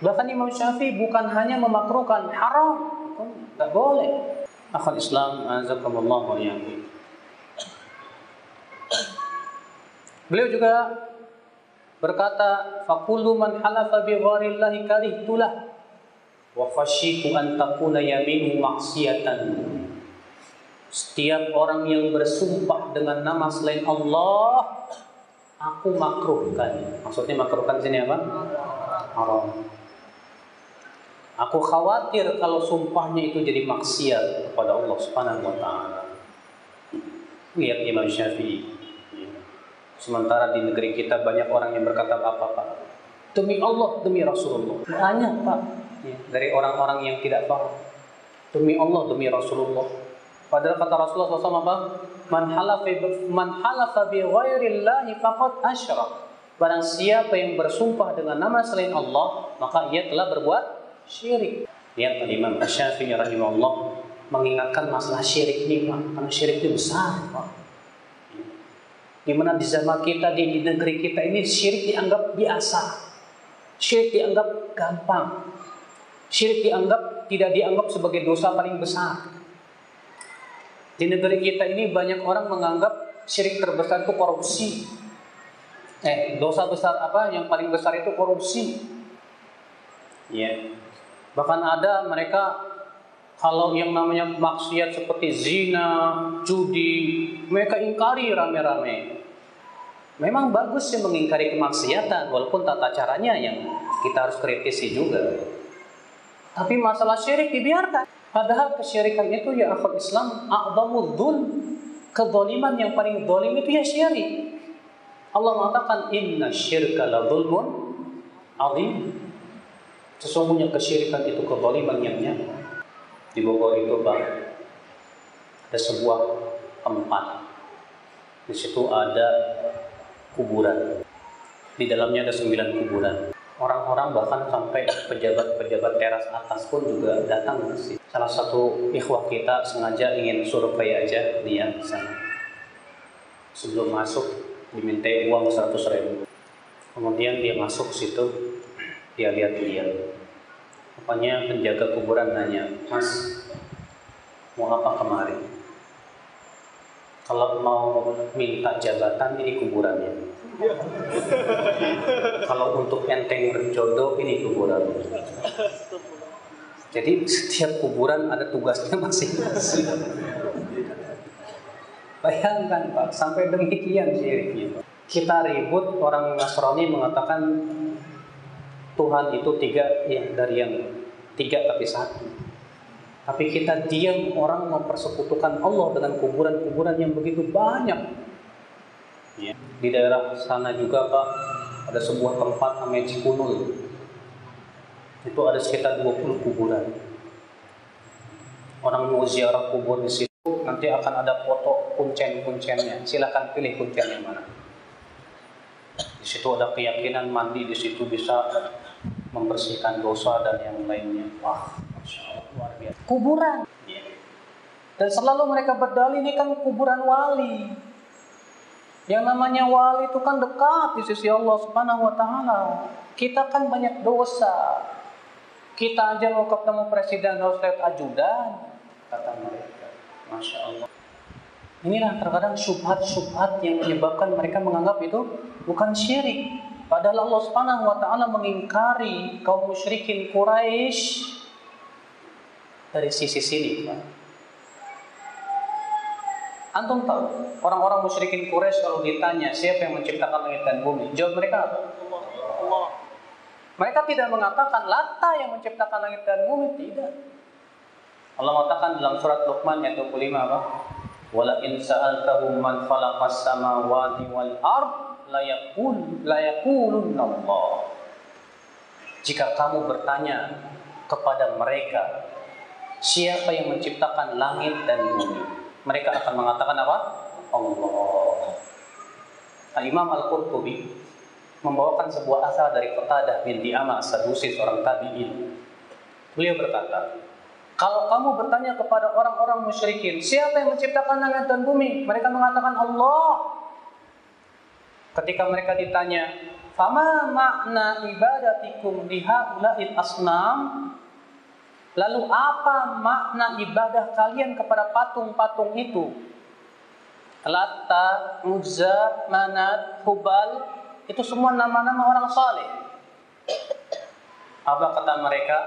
bahkan Imam Syafi'i bukan hanya memakruhkan haram enggak boleh. Akal Islam azakumullah wa Beliau juga berkata faqulu man halafa bi gharillahi karihtulah wa khasyitu an takuna yaminu maksiatan setiap orang yang bersumpah dengan nama selain Allah aku makruhkan. Maksudnya makruhkan sini apa? Haram aku khawatir kalau sumpahnya itu jadi maksiat kepada Allah Subhanahu wa taala lihat Imam Syafi'i Sementara di negeri kita banyak orang yang berkata apa Pak? Demi Allah, demi Rasulullah. Banyak Pak. Ya, dari orang-orang yang tidak paham. Demi Allah, demi Rasulullah. Padahal kata Rasulullah SAW apa? Man halafa man halafa bi ghairillahi faqad asyrak. Barang siapa yang bersumpah dengan nama selain Allah, maka ia telah berbuat syirik. Lihat Imam Asy-Syafi'i rahimahullah mengingatkan masalah syirik ini Pak, karena syirik itu besar Pak. Di mana di zaman kita, di, di negeri kita ini syirik dianggap biasa. Syirik dianggap gampang. Syirik dianggap tidak dianggap sebagai dosa paling besar. Di negeri kita ini banyak orang menganggap syirik terbesar itu korupsi. Eh, dosa besar apa yang paling besar itu korupsi. Ya. Bahkan ada mereka kalau yang namanya maksiat seperti zina, judi, mereka ingkari rame-rame. Memang bagus sih mengingkari kemaksiatan, walaupun tata caranya yang kita harus kritisi juga. Tapi masalah syirik dibiarkan. Padahal kesyirikan itu ya akhul Islam a'zamu dzul. Kezaliman yang paling zalim itu ya syirik. Allah mengatakan inna syirka la dzulmun azim. Sesungguhnya kesyirikan itu kezaliman yang nyata. Di Bogor itu Bang ada sebuah tempat. Di situ ada kuburan. Di dalamnya ada sembilan kuburan. Orang-orang bahkan sampai pejabat-pejabat teras atas pun juga datang ke sini. Salah satu ikhwah kita sengaja ingin survei aja dia di sana. Sebelum masuk diminta uang 100 ribu. Kemudian dia masuk situ, dia lihat dia. Rupanya penjaga kuburan nanya, Mas, mau apa kemarin? Kalau mau minta jabatan ini kuburannya. Kalau untuk enteng berjodoh ini kuburan. Jadi setiap kuburan ada tugasnya masing-masing. Bayangkan Pak, sampai demikian syiriknya. Kita ribut orang Nasrani mengatakan Tuhan itu tiga ya dari yang tiga tapi satu. Tapi kita diam orang mempersekutukan Allah dengan kuburan-kuburan yang begitu banyak. Ya. Di daerah sana juga Pak ada sebuah tempat namanya Cikunul. Itu ada sekitar 20 kuburan. Orang mau ziarah kubur di situ nanti akan ada foto kuncen-kuncennya. Silakan pilih kuncen yang mana. Di situ ada keyakinan mandi di situ bisa membersihkan dosa dan yang lainnya. Wah, masya Allah luar biasa. Kuburan. Dan selalu mereka berdalih ini kan kuburan wali. Yang namanya wali itu kan dekat di sisi Allah Subhanahu wa taala. Kita kan banyak dosa. Kita aja mau ketemu presiden harus lihat ajudan, kata mereka. Masya Allah. Inilah terkadang syubhat-syubhat yang menyebabkan mereka menganggap itu bukan syirik. Padahal Allah Subhanahu wa taala mengingkari kaum musyrikin Quraisy dari sisi sini. Antum tahu, orang-orang musyrikin Quraisy kalau ditanya siapa yang menciptakan langit dan bumi, jawab mereka apa? Allah. Mereka tidak mengatakan Lata yang menciptakan langit dan bumi, tidak. Allah mengatakan dalam surat Luqman ayat 25 apa? Wala in sa'altahum man khalaqas samawati wal ard la yaqul la yaqulun Allah. Jika kamu bertanya kepada mereka siapa yang menciptakan langit dan bumi, mereka akan mengatakan apa? Allah. Nah, Imam Al-Qurtubi membawakan sebuah asal dari Qatadah bin Di'amah Sadusi seorang tabi'in. Beliau berkata, kalau kamu bertanya kepada orang-orang musyrikin, siapa yang menciptakan langit dan bumi? Mereka mengatakan Allah. Ketika mereka ditanya, "Fama makna ibadatikum lihaula'il asnam?" Lalu apa makna ibadah kalian kepada patung-patung itu? Lata, Uzza, Manat, Hubal, itu semua nama-nama orang saleh. Apa kata mereka?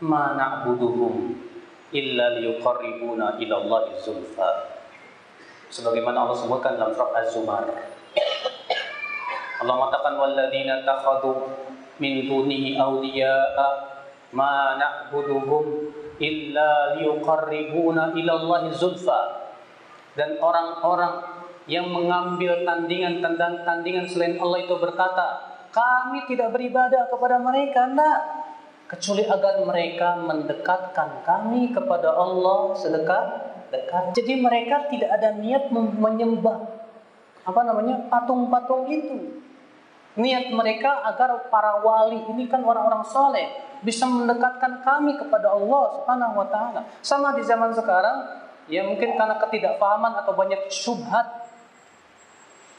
Ma na'buduhum illa liyuqarribuna ila Allah zulfa. Sebagaimana Allah sebutkan dalam surah Az-Zumar. Allah mengatakan walladzina takhadu min dunihi awliya'a ma na'buduhum illa liyuqarribuna ila Allah zulfa dan orang-orang yang mengambil tandingan tandingan selain Allah itu berkata kami tidak beribadah kepada mereka enggak kecuali agar mereka mendekatkan kami kepada Allah sedekat dekat jadi mereka tidak ada niat menyembah apa namanya patung-patung itu niat mereka agar para wali ini kan orang-orang soleh bisa mendekatkan kami kepada Allah Subhanahu wa taala. Sama di zaman sekarang, ya mungkin karena ketidakfahaman atau banyak syubhat.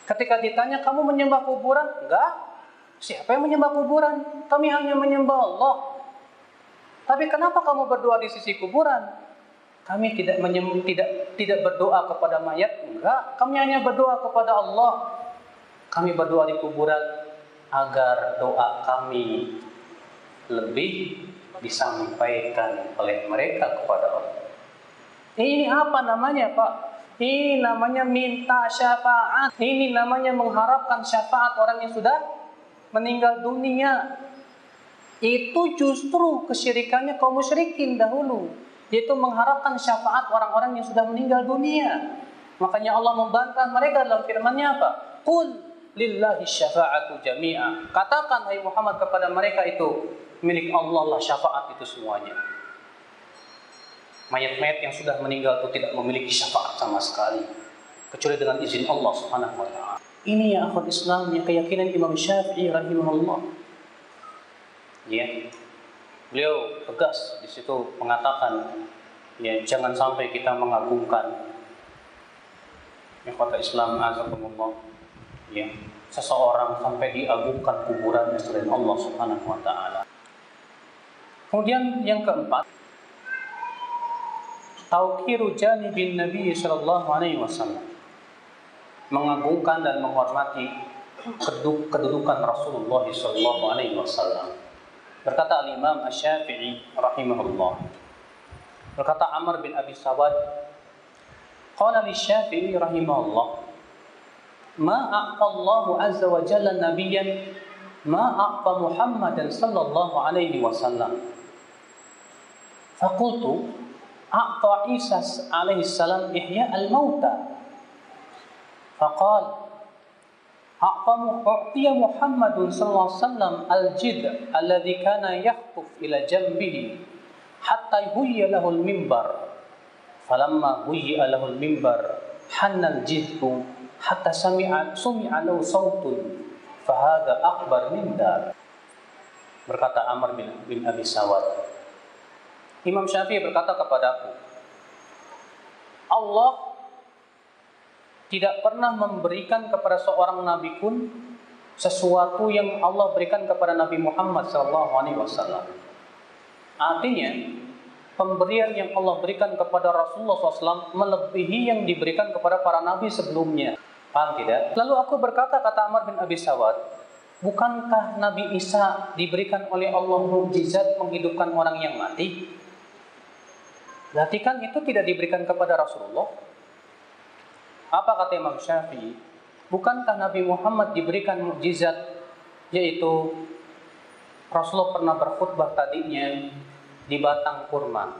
Ketika ditanya kamu menyembah kuburan? Enggak. Siapa yang menyembah kuburan? Kami hanya menyembah Allah. Tapi kenapa kamu berdoa di sisi kuburan? Kami tidak menyem, tidak tidak berdoa kepada mayat, enggak. Kami hanya berdoa kepada Allah. Kami berdoa di kuburan agar doa kami lebih disampaikan oleh mereka kepada Allah. Ini apa namanya, Pak? Ini namanya minta syafaat. Ini namanya mengharapkan syafaat orang yang sudah meninggal dunia. Itu justru kesyirikannya kaum musyrikin dahulu, yaitu mengharapkan syafaat orang-orang yang sudah meninggal dunia. Makanya Allah membantah mereka dalam firman-Nya apa? Qul lillahi syafa'atu jami'a. Katakan hai Muhammad kepada mereka itu milik Allah lah syafaat itu semuanya. Mayat-mayat yang sudah meninggal itu tidak memiliki syafaat sama sekali kecuali dengan izin Allah Subhanahu wa taala. Ini ya akhwat Islam yang keyakinan Imam Syafi'i rahimahullah ya beliau tegas di situ mengatakan ya jangan sampai kita mengagungkan ya kota Islam azakumullah ya seseorang sampai diagungkan kuburannya selain Allah Subhanahu wa taala. Kemudian yang keempat tauqiru janibin Nabi sallallahu alaihi wasallam. Mengagungkan dan menghormati kedudukan Rasulullah sallallahu alaihi wasallam. Berkata Al-Imam Asy-Syafi'i rahimahullah. Berkata Amr bin Abi Sawad, qala li Syafi'i rahimahullah, ma a'ta Allah azza wa jalla nabiyyan ma a'ta Muhammadan sallallahu alaihi wasallam. Faqultu a'ta Isa alaihi salam ihya al-mauta. Faqala أعطي محمد صلى الله عليه وسلم الجد الذي كان يخطف إلى جنبه حتى يهيئ له المنبر فلما هيئ له المنبر حن الجد حتى سمع سمع له صوت فهذا أكبر من دار berkata Amr bin, bin Abi Sawad Imam Syafi'i berkata kepadaku Allah tidak pernah memberikan kepada seorang nabi pun sesuatu yang Allah berikan kepada Nabi Muhammad SAW. Artinya, pemberian yang Allah berikan kepada Rasulullah SAW melebihi yang diberikan kepada para nabi sebelumnya. Paham tidak? Lalu aku berkata, kata Amr bin Abi Sawad, bukankah Nabi Isa diberikan oleh Allah mukjizat menghidupkan orang yang mati? Berarti kan itu tidak diberikan kepada Rasulullah. Apa kata Imam Syafi'i? Bukankah Nabi Muhammad diberikan mukjizat yaitu Rasulullah pernah berkhutbah tadinya di batang kurma.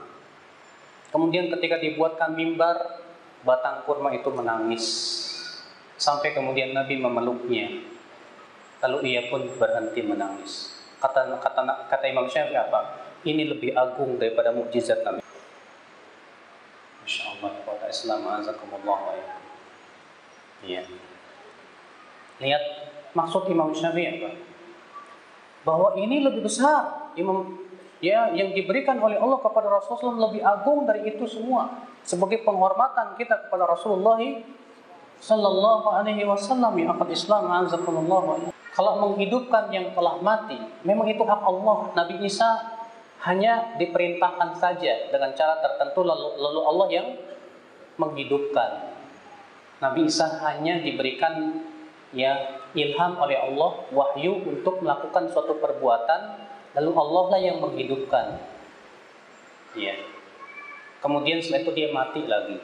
Kemudian ketika dibuatkan mimbar, batang kurma itu menangis. Sampai kemudian Nabi memeluknya. Lalu ia pun berhenti menangis. Kata kata kata Imam Syafi'i apa? Ini lebih agung daripada mukjizat Nabi. Masya Allah, Islam, azakumullah wa Iya. Lihat maksud Imam Syafi'i apa? Bahwa ini lebih besar. Imam ya yang diberikan oleh Allah kepada Rasulullah lebih agung dari itu semua sebagai penghormatan kita kepada Rasulullah sallallahu alaihi wasallam ya akal Islam azakumullah kalau menghidupkan yang telah mati memang itu hak Allah Nabi Isa hanya diperintahkan saja dengan cara tertentu lalu, lalu Allah yang menghidupkan Nabi Isa hanya diberikan ya ilham oleh Allah wahyu untuk melakukan suatu perbuatan lalu Allah lah yang menghidupkan. Ya kemudian setelah itu dia mati lagi.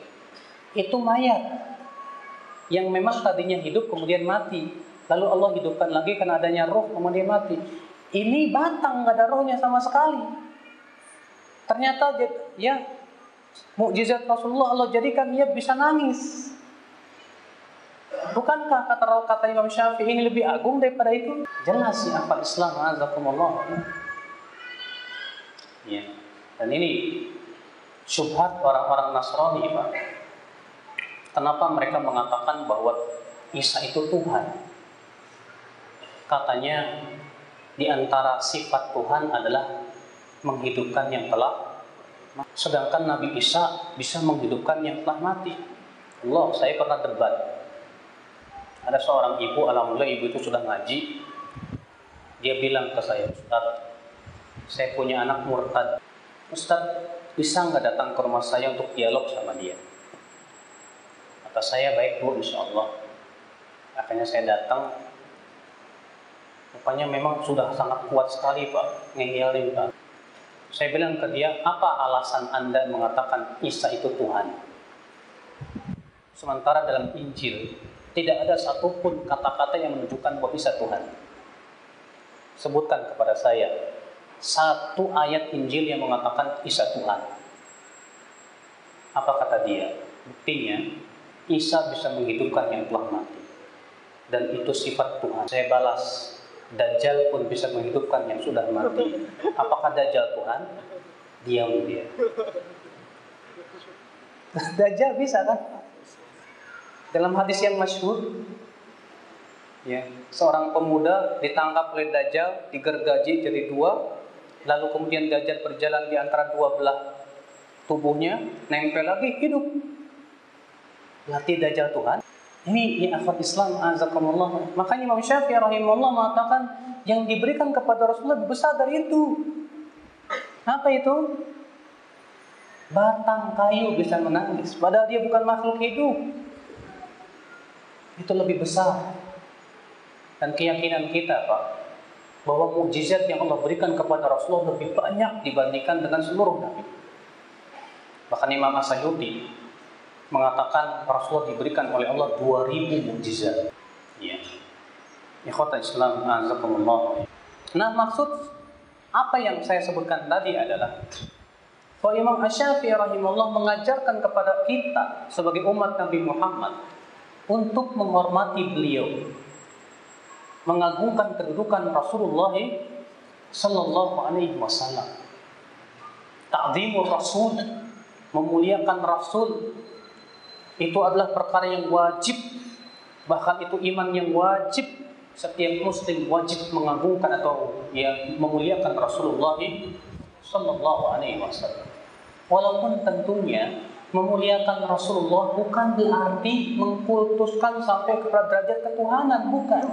Itu mayat yang memang tadinya hidup kemudian mati. Lalu Allah hidupkan lagi karena adanya roh kemudian mati. Ini batang nggak ada rohnya sama sekali. Ternyata ya mukjizat Rasulullah Allah jadikan dia bisa nangis Bukankah kata kata Imam Syafi'i ini lebih agung daripada itu? Jelas ya apa Islam azakumullah. Ya. Dan ini syubhat orang-orang Nasrani, Pak. Kenapa mereka mengatakan bahwa Isa itu Tuhan? Katanya di antara sifat Tuhan adalah menghidupkan yang telah sedangkan Nabi Isa bisa menghidupkan yang telah mati. Allah, saya pernah debat ada seorang ibu, alhamdulillah ibu itu sudah ngaji. Dia bilang ke saya, Ustaz, saya punya anak murtad. Ustadz bisa nggak datang ke rumah saya untuk dialog sama dia? Kata saya baik bu insya Allah. Akhirnya saya datang. Rupanya memang sudah sangat kuat sekali pak ngeyelin pak. Saya bilang ke dia apa alasan anda mengatakan Isa itu Tuhan? Sementara dalam Injil tidak ada satupun kata-kata yang menunjukkan bahwa Isa Tuhan. Sebutkan kepada saya satu ayat Injil yang mengatakan Isa Tuhan. Apa kata dia? Buktinya, Isa bisa menghidupkan yang telah mati. Dan itu sifat Tuhan. Saya balas, Dajjal pun bisa menghidupkan yang sudah mati. Apakah Dajjal Tuhan? Diam dia. Dajjal bisa kan? Dalam hadis yang masyhur, ya, seorang pemuda ditangkap oleh Dajjal, digergaji jadi dua, lalu kemudian Dajjal berjalan di antara dua belah tubuhnya, nempel lagi hidup. Berarti Dajjal Tuhan. Ini ya akhwat Islam azakumullah. Makanya Imam Syafi'i rahimahullah mengatakan yang diberikan kepada Rasulullah lebih besar dari itu. Apa itu? Batang kayu bisa menangis, padahal dia bukan makhluk hidup itu lebih besar. Dan keyakinan kita, Pak, bahwa mukjizat yang Allah berikan kepada Rasulullah lebih banyak dibandingkan dengan seluruh nabi. Bahkan Imam Asyuti mengatakan Rasulullah diberikan oleh Allah 2000 mukjizat. Ya. Ikhwata Islam. Nah, maksud apa yang saya sebutkan tadi adalah bahwa Imam Asy-Syafi'i rahimahullah mengajarkan kepada kita sebagai umat Nabi Muhammad untuk menghormati beliau, mengagungkan kedudukan Rasulullah Sallallahu Alaihi Wasallam. Ta'zimur Rasul, memuliakan Rasul, itu adalah perkara yang wajib, bahkan itu iman yang wajib. Setiap Muslim wajib mengagungkan atau ya memuliakan Rasulullah Sallallahu Alaihi Wasallam. Walaupun tentunya memuliakan Rasulullah bukan berarti mengkultuskan sampai kepada derajat ketuhanan, bukan.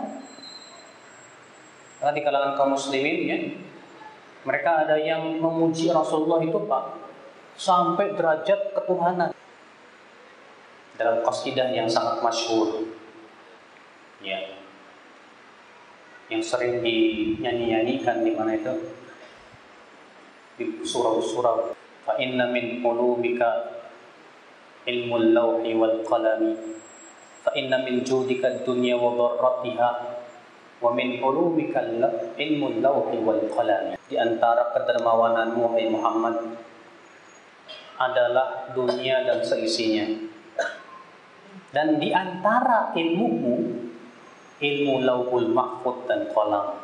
Karena di kalangan kaum muslimin ya, mereka ada yang memuji Rasulullah itu Pak sampai derajat ketuhanan. Dalam qasidah yang sangat masyhur. Ya. Yang sering dinyanyi-nyanyikan di mana itu? Di surau-surau. Fa inna min qulubika inna min judika dunya wa dharratiha wa min ulumika ilmu lawhi wal qalami. Di antara kedermawananmu hai Muhammad adalah dunia dan seisinya. Dan di antara ilmumu ilmu lauhul mahfud dan qalam.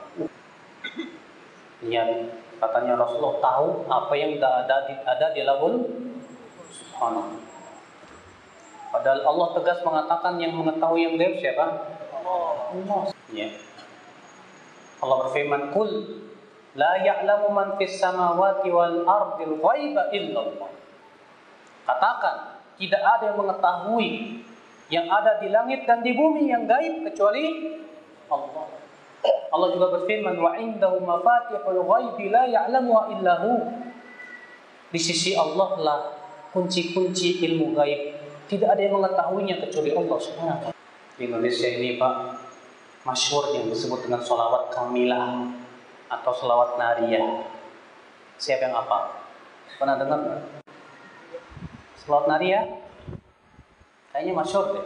Ya katanya Rasulullah tahu apa yang ada di ada di lauhul subhanallah Padahal Allah tegas mengatakan yang mengetahui yang gaib siapa? Allah. Ya. Allah berfirman, "Kul la ya'lamu man fis samawati wal ardil ghaiba illallah." Katakan, tidak ada yang mengetahui yang ada di langit dan di bumi yang gaib kecuali Allah. Allah juga berfirman, "Wa indahu mafatihul ghaibi la ya'lamuha illa hu." Di sisi Allah lah kunci-kunci ilmu gaib tidak ada yang mengetahuinya kecuali Allah Subhanahu Di Indonesia ini Pak, masyhur yang disebut dengan solawat kamilah atau solawat nariyah. Siapa yang apa? Pernah dengar? Solawat nariyah? Kayaknya masyhur deh.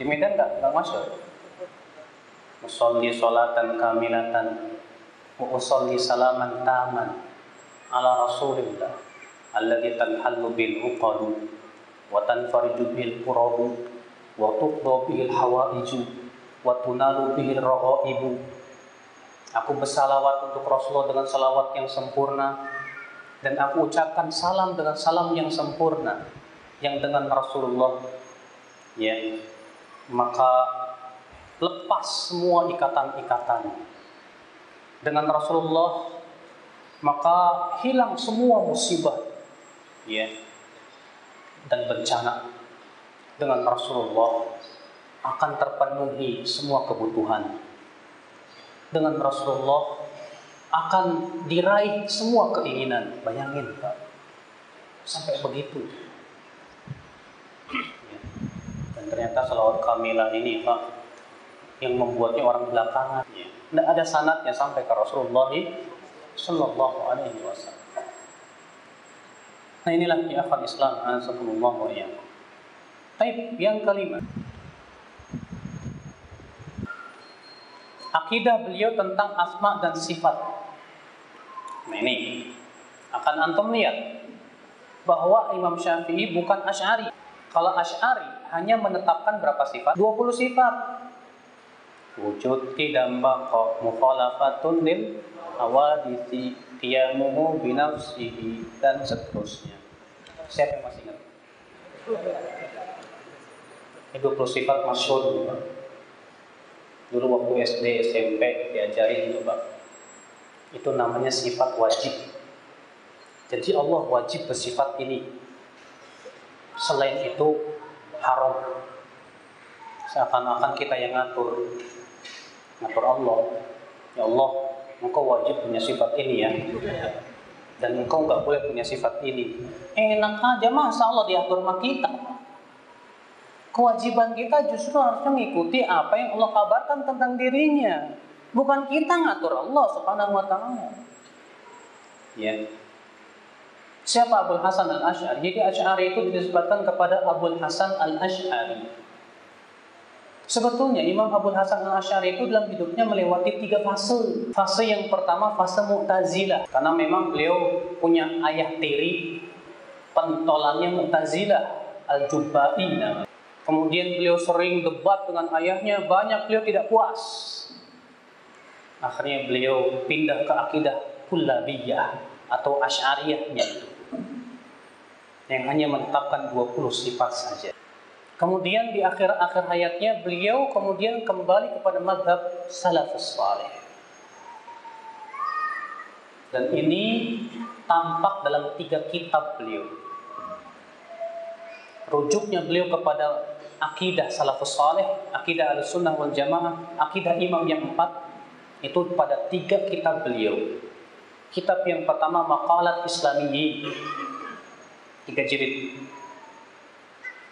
Di Medan nggak? Nggak masyhur. Musolli solatan kamilatan Musolli salaman taman Ala rasulillah Alladhi tanhallu bil uqadu qurabu wa tuqda bihil hawaiju wa tunalu bihil raghaibu. Aku bersalawat untuk Rasulullah dengan salawat yang sempurna dan aku ucapkan salam dengan salam yang sempurna yang dengan Rasulullah. Ya maka lepas semua ikatan-ikatan dengan Rasulullah maka hilang semua musibah. Ya dan bencana dengan Rasulullah akan terpenuhi semua kebutuhan. Dengan Rasulullah akan diraih semua keinginan. Bayangin Pak, sampai begitu. Dan ternyata salawat kamilah ini Pak, yang membuatnya orang belakangan. Tidak ada sanatnya sampai ke Rasulullah Sallallahu Alaihi Wasallam. Nah inilah ya Islam, Alhamdulillah wa Baik, yang kelima. Akidah beliau tentang asma dan sifat. Nah ini akan antum lihat bahwa Imam Syafi'i bukan Ash'ari. Kalau Ash'ari hanya menetapkan berapa sifat? 20 sifat. Wujud tidak baqa mukhalafatun lil awadisi qiyamuhu binafsihi dan seterusnya. Siapa yang masih ingat? Itu sifat masyhur Pak. Dulu waktu SD, SMP diajari itu Pak. Itu namanya sifat wajib. Jadi Allah wajib bersifat ini. Selain itu haram. Seakan-akan kita yang ngatur. Ngatur Allah. Ya Allah, engkau wajib punya sifat ini ya. Dan engkau nggak boleh punya sifat ini. Enak aja masa Allah diatur sama kita kewajiban kita justru harusnya mengikuti apa yang Allah kabarkan tentang dirinya. Bukan kita ngatur Allah subhanahu wa ta'ala. Ya. Siapa Abu Hasan al-Ash'ari? Jadi Ash'ari itu disebutkan kepada Abu Hasan al-Ash'ari. Sebetulnya Imam Abu Hasan al-Ash'ari itu dalam hidupnya melewati tiga fase. Fase yang pertama fase Mu'tazilah. Karena memang beliau punya ayah tiri pentolannya Mu'tazilah al-Jubba'i. Kemudian beliau sering debat dengan ayahnya, banyak beliau tidak puas. Akhirnya beliau pindah ke akidah kullabiyah atau asyariyahnya yang hanya menetapkan 20 sifat saja. Kemudian di akhir-akhir hayatnya beliau kemudian kembali kepada madhab salafus salih. Dan ini tampak dalam tiga kitab beliau. Rujuknya beliau kepada akidah salafus saleh, akidah al-sunnah wal jamaah, akidah imam yang empat itu pada tiga kitab beliau. Kitab yang pertama Maqalat Islamiyyi tiga jilid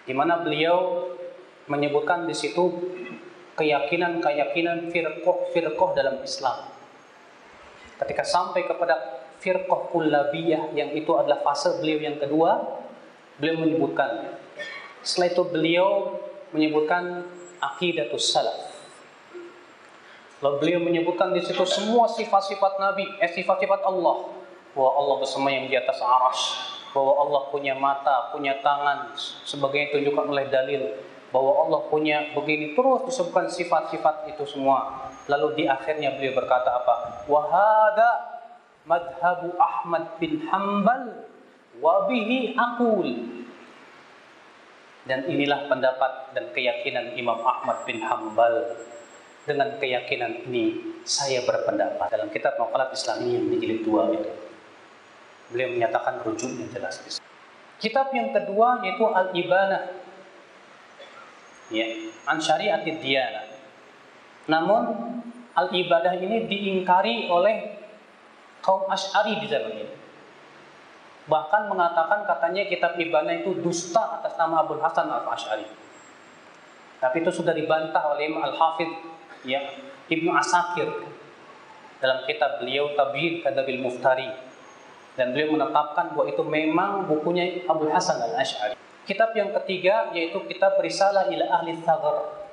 di mana beliau menyebutkan di situ keyakinan-keyakinan firqah-firqah dalam Islam. Ketika sampai kepada firqah kullabiyah yang itu adalah fase beliau yang kedua, beliau menyebutkan setelah itu beliau menyebutkan akidatus salaf. Lalu beliau menyebutkan di situ semua sifat-sifat Nabi, eh sifat-sifat Allah. Bahwa Allah bersama yang di atas aras, bahwa Allah punya mata, punya tangan, sebagai ditunjukkan oleh dalil. Bahwa Allah punya begini terus disebutkan sifat-sifat itu semua. Lalu di akhirnya beliau berkata apa? Wahada madhabu Ahmad bin Hambal wabihi akul dan inilah pendapat dan keyakinan Imam Ahmad bin Hambal. Dengan keyakinan ini saya berpendapat dalam kitab Maqalat Islami yang di jilid 2 itu. Beliau menyatakan rujuknya jelas. Kitab yang kedua yaitu Al-Ibanah. Ya, an syariatid diyana. Namun al-ibadah ini diingkari oleh kaum Asy'ari di zaman ini bahkan mengatakan katanya kitab Ibana itu dusta atas nama Abu Hasan al Ashari. Tapi itu sudah dibantah oleh Imam Al-Hafidh ya, Ibnu Asakir dalam kitab beliau Tabir Kadabil Muftari dan beliau menetapkan bahwa itu memang bukunya Abu Hasan al Ashari. Kitab yang ketiga yaitu kitab Risalah ila Ahli Thagar.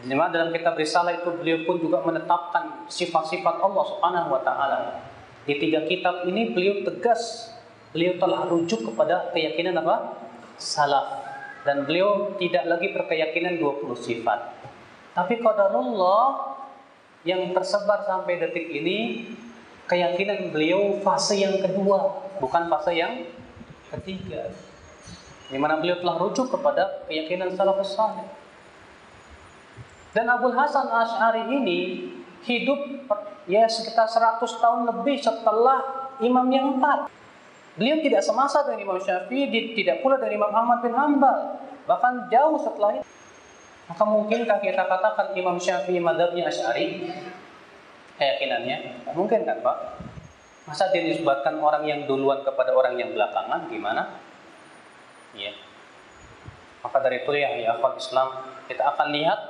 Di dalam kitab Risalah itu beliau pun juga menetapkan sifat-sifat Allah Subhanahu wa taala di tiga kitab ini beliau tegas, beliau telah rujuk kepada keyakinan apa? Salaf. Dan beliau tidak lagi berkeyakinan 20 sifat. Tapi qadarullah yang tersebar sampai detik ini keyakinan beliau fase yang kedua, bukan fase yang ketiga. Di mana beliau telah rujuk kepada keyakinan salafus saleh. Dan Abu Hasan Ash'ari ini hidup ya sekitar 100 tahun lebih setelah imam yang empat. Beliau tidak semasa dengan Imam Syafi'i, tidak pula dari Imam Ahmad bin Hambal, bahkan jauh setelah itu. Maka mungkinkah kita katakan Imam Syafi'i madhabnya Asy'ari? Keyakinannya? Mungkin kan Pak? Masa dia disebutkan orang yang duluan kepada orang yang belakangan gimana? Ya. Maka dari itu ya, ya akhwat Islam, kita akan lihat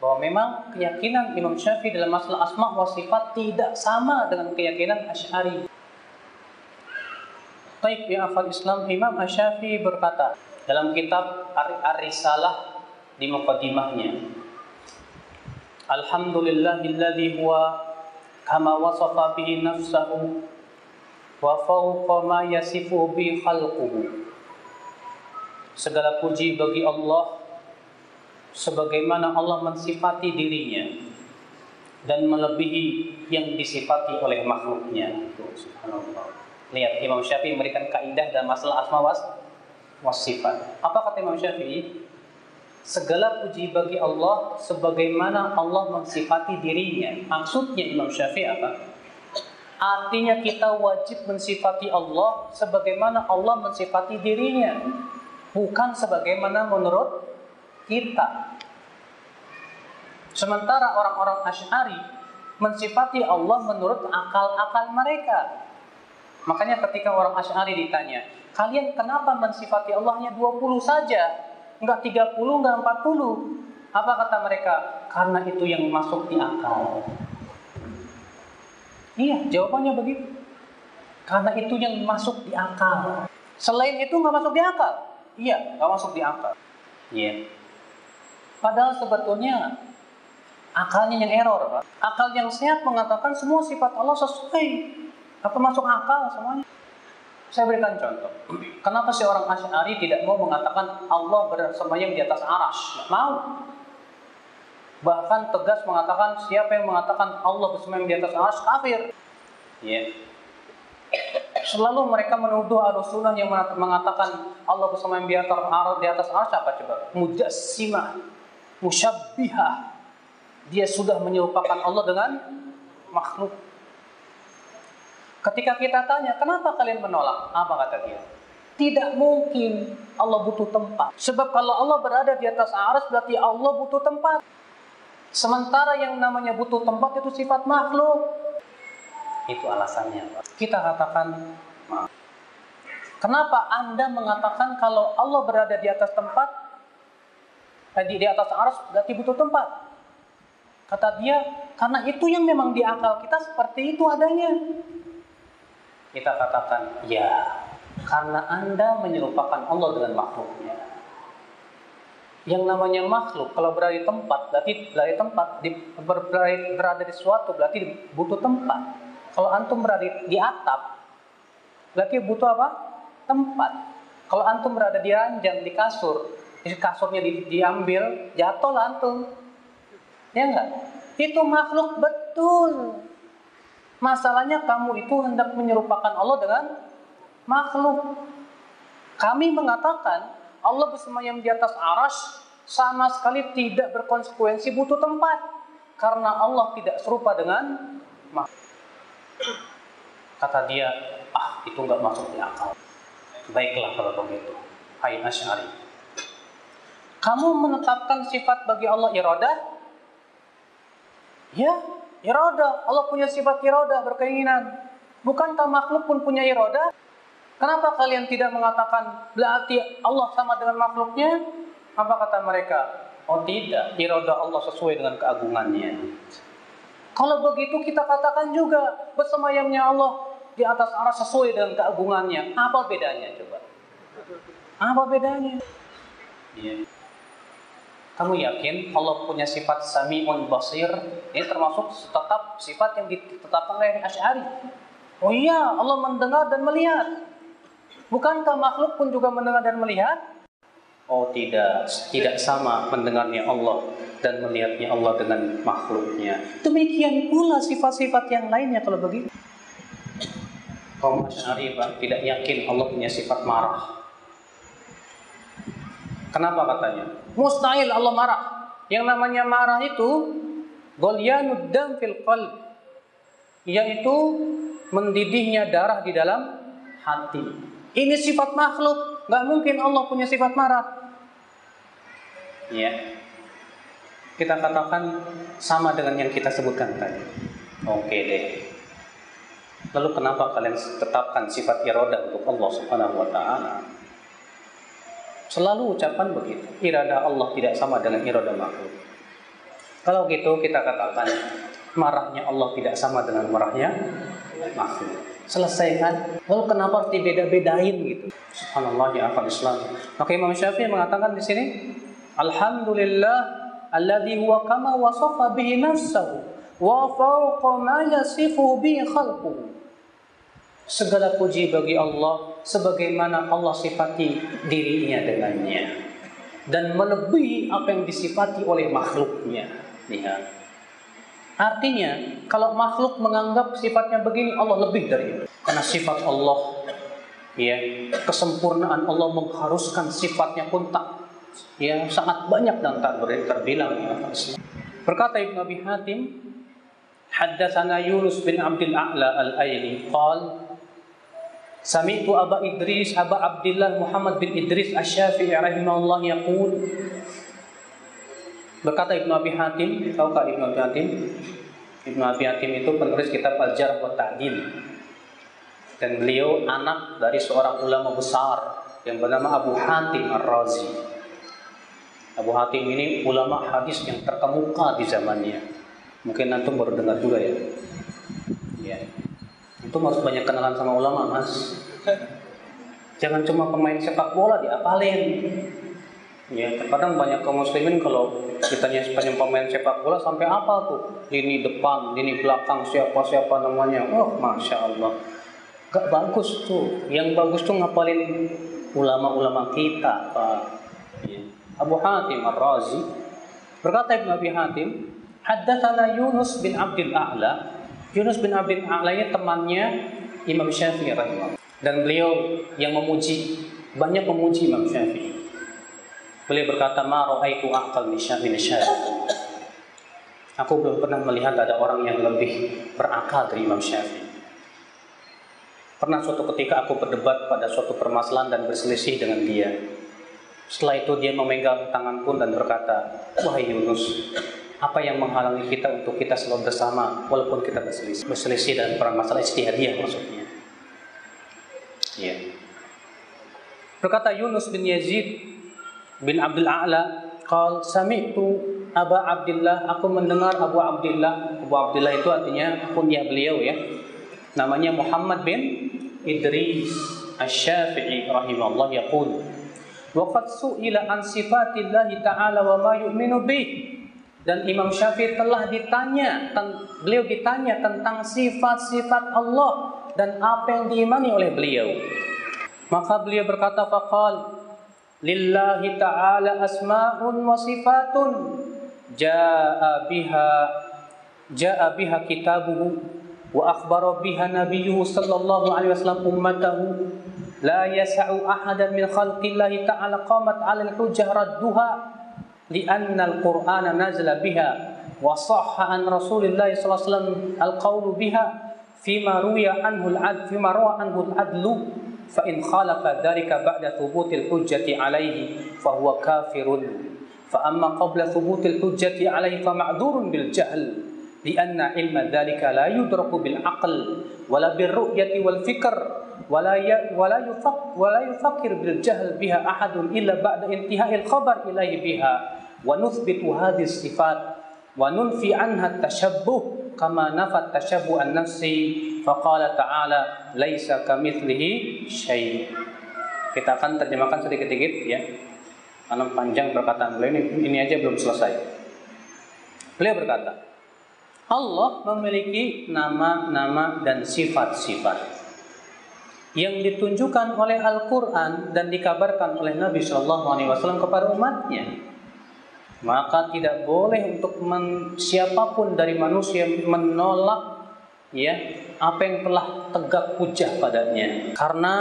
bahwa memang keyakinan Imam Syafi'i dalam masalah asma wa sifat tidak sama dengan keyakinan Asy'ari. Baik ya akhwat Islam, Imam Syafi'i berkata dalam kitab Ar-Risalah di muqaddimahnya Alhamdulillahilladzi huwa wasafa bihi nafsahu wa fawqa ma yasifu bi khalquhu Segala puji bagi Allah sebagaimana Allah mensifati dirinya dan melebihi yang disifati oleh makhluknya. Lihat Imam Syafi'i memberikan kaidah dalam masalah asma was, was sifat. Apa kata Imam Syafi'i? Segala puji bagi Allah sebagaimana Allah mensifati dirinya. Maksudnya Imam Syafi'i apa? Artinya kita wajib mensifati Allah sebagaimana Allah mensifati dirinya bukan sebagaimana menurut kita. Sementara orang-orang Asy'ari mensifati Allah menurut akal-akal mereka. Makanya ketika orang Asy'ari ditanya, "Kalian kenapa mensifati Allahnya 20 saja? Enggak 30, enggak 40?" Apa kata mereka? Karena itu yang masuk di akal. Iya, jawabannya begitu. Karena itu yang masuk di akal. Selain itu nggak masuk di akal. Iya, nggak masuk di akal. Iya. Padahal sebetulnya akalnya yang error, Pak. Akal yang sehat mengatakan semua sifat Allah sesuai. Apa masuk akal semuanya? Saya berikan contoh. Kenapa si orang Asy'ari tidak mau mengatakan Allah bersemayam di atas aras? Nggak mau. Bahkan tegas mengatakan siapa yang mengatakan Allah bersemayam di atas aras kafir. Yeah selalu mereka menuduh sunnah yang mengatakan Allah bersama yang di atas di atas arsy apa coba? Mujassimah, musyabbihah. Dia sudah menyerupakan Allah dengan makhluk. Ketika kita tanya, kenapa kalian menolak? Apa kata dia? Tidak mungkin Allah butuh tempat. Sebab kalau Allah berada di atas aras berarti Allah butuh tempat. Sementara yang namanya butuh tempat itu sifat makhluk. Itu alasannya. Kita katakan. Kenapa Anda mengatakan kalau Allah berada di atas tempat, eh, di, di atas aras berarti butuh tempat? Kata dia, karena itu yang memang di akal kita seperti itu adanya. Kita katakan, ya, karena Anda menyerupakan Allah dengan makhluknya. Yang namanya makhluk, kalau berada di tempat, berarti berada di tempat, di, berada di suatu, berarti butuh tempat. Kalau antum berada di atap, berarti butuh apa? Tempat. Kalau antum berada di ranjang, di kasur, kasurnya di, diambil, jatuhlah antum. Ya enggak? Itu makhluk betul. Masalahnya kamu itu hendak menyerupakan Allah dengan makhluk. Kami mengatakan Allah bersemayam di atas aras sama sekali tidak berkonsekuensi butuh tempat. Karena Allah tidak serupa dengan makhluk. Kata dia, ah itu nggak masuk di akal. Baiklah kalau begitu. Hai Asy'ari. Kamu menetapkan sifat bagi Allah iradah? Ya, iradah. Allah punya sifat iradah, berkeinginan. Bukankah makhluk pun punya iradah? Kenapa kalian tidak mengatakan berarti Allah sama dengan makhluknya? Apa kata mereka? Oh tidak, iradah Allah sesuai dengan keagungannya. Kalau begitu kita katakan juga bersemayamnya Allah di atas arah sesuai dengan keagungannya. Apa bedanya coba? Apa bedanya? Iya. Kamu yakin Allah punya sifat sami'un basir? Ini termasuk tetap sifat yang ditetapkan oleh Asy'ari. Oh iya, Allah mendengar dan melihat. Bukankah makhluk pun juga mendengar dan melihat? Oh tidak, tidak sama mendengarnya Allah dan melihatnya Allah dengan makhluknya. Demikian pula sifat-sifat yang lainnya kalau begitu. Kaum Asy'ari tidak yakin Allah punya sifat marah. Kenapa katanya? Mustahil Allah marah. Yang namanya marah itu golyanud dam fil qalb yaitu mendidihnya darah di dalam hati. Ini sifat makhluk. Nggak mungkin Allah punya sifat marah. Ya. Kita katakan sama dengan yang kita sebutkan tadi. Oke deh. Lalu kenapa kalian tetapkan sifat iroda untuk Allah Subhanahu wa taala? Selalu ucapan begitu. Irada Allah tidak sama dengan irada makhluk. Kalau gitu kita katakan marahnya Allah tidak sama dengan marahnya makhluk. Selesaikan. Lalu kenapa harus dibeda-bedain gitu? Subhanallah ya akal Islam. Maka Imam Syafi'i mengatakan di sini, Alhamdulillah alladhi huwa kama wasafa bihi nafsahu wa fawqa ma yasifu bihi khalquhu. Segala puji bagi Allah sebagaimana Allah sifati dirinya dengannya dan melebihi apa yang disifati oleh makhluknya. Lihat. Artinya, kalau makhluk menganggap sifatnya begini, Allah lebih dari itu. Karena sifat Allah, ya, kesempurnaan Allah mengharuskan sifatnya pun tak, ya, sangat banyak dan tak terbilang. Ya. Berkata Ibn Abi Hatim, Haddatsana Yunus bin Abdul A'la al-Aili qal Sami'tu Aba Idris Aba Abdullah Muhammad bin Idris Asy-Syafi'i rahimahullah yaqul Berkata Ibnu Abi Hatim, tahukah Ibnu Abi Hatim? Ibnu Abi Hatim itu penulis kitab Al-Jarh wa Ta'dil. Dan beliau anak dari seorang ulama besar yang bernama Abu Hatim Ar-Razi. Abu Hatim ini ulama hadis yang terkemuka di zamannya. Mungkin antum baru dengar juga ya. Ya. Itu harus banyak kenalan sama ulama, Mas. Jangan cuma pemain sepak bola diapalin. Ya, terkadang banyak kaum muslimin kalau ditanya sepanjang pemain sepak bola sampai apa tuh? Lini depan, lini belakang, siapa-siapa namanya. Oh, Masya Allah. Gak bagus tuh. Yang bagus tuh ngapalin ulama-ulama kita, Pak. Ya. Abu Hatim Ar-Razi berkata Ibn Abi Hatim, Haddatsana Yunus bin Abdul A'la. Yunus bin Abdul A'la ini temannya Imam Syafi'i rahimahullah. Dan beliau yang memuji, banyak memuji Imam Syafi'i. Beliau berkata, "Ma ra'aitu aqal min Syafi'i." Aku belum pernah melihat ada orang yang lebih berakal dari Imam Syafi'i. Pernah suatu ketika aku berdebat pada suatu permasalahan dan berselisih dengan dia. Setelah itu dia memegang tanganku dan berkata, "Wahai Yunus, apa yang menghalangi kita untuk kita selalu bersama walaupun kita berselisih, berselisih dan permasalahan istihadiyah maksudnya?" Ya. Berkata Yunus bin Yazid bin Abdul A'la, "Qal sami'tu Aba Abdullah, aku mendengar Abu Abdullah. Abu Abdullah itu artinya kunyah beliau ya. Namanya Muhammad bin Idris Asy-Syafi'i rahimahullah yaqul Wa qad su'ila an sifatillah ta'ala wa ma yu'minu bih. Dan Imam Syafi'i telah ditanya, beliau ditanya tentang sifat-sifat Allah dan apa yang diimani oleh beliau. Maka beliau berkata faqal lillahi ta'ala asma'un wa sifatun jaa biha jaa biha kitabuhu wa akhbara biha nabiyyuhu sallallahu alaihi wasallam ummatahu la yas'u ahadan min khalqillahi ta'ala qamat 'ala al-hujjah radduha لأن القرآن نزل بها وصح عن رسول الله صلى الله عليه وسلم القول بها فيما روي عنه العدل فيما روى عنه العدل. فإن خالف ذلك بعد ثبوت الحجة عليه فهو كافر. فأما قبل ثبوت الحجة عليه فمعذور بالجهل لأن علم ذلك لا يدرك بالعقل ولا بالرؤية والفكر. wala ya, wala yufak wala yufakir bil jahl biha ahadun illa ba'da khabar biha. Wa nuthbitu hadhihi sifat wa nunfi anha tashabbuh kama nafa an-nafsi faqala kita akan terjemahkan sedikit-sedikit ya. Karena panjang perkataan beliau ini, ini aja belum selesai. Beliau berkata Allah memiliki nama-nama dan sifat-sifat yang ditunjukkan oleh Al-Quran dan dikabarkan oleh Nabi Shallallahu Alaihi Wasallam kepada umatnya. Maka tidak boleh untuk men, siapa pun dari manusia menolak ya apa yang telah tegak hujah padanya. Karena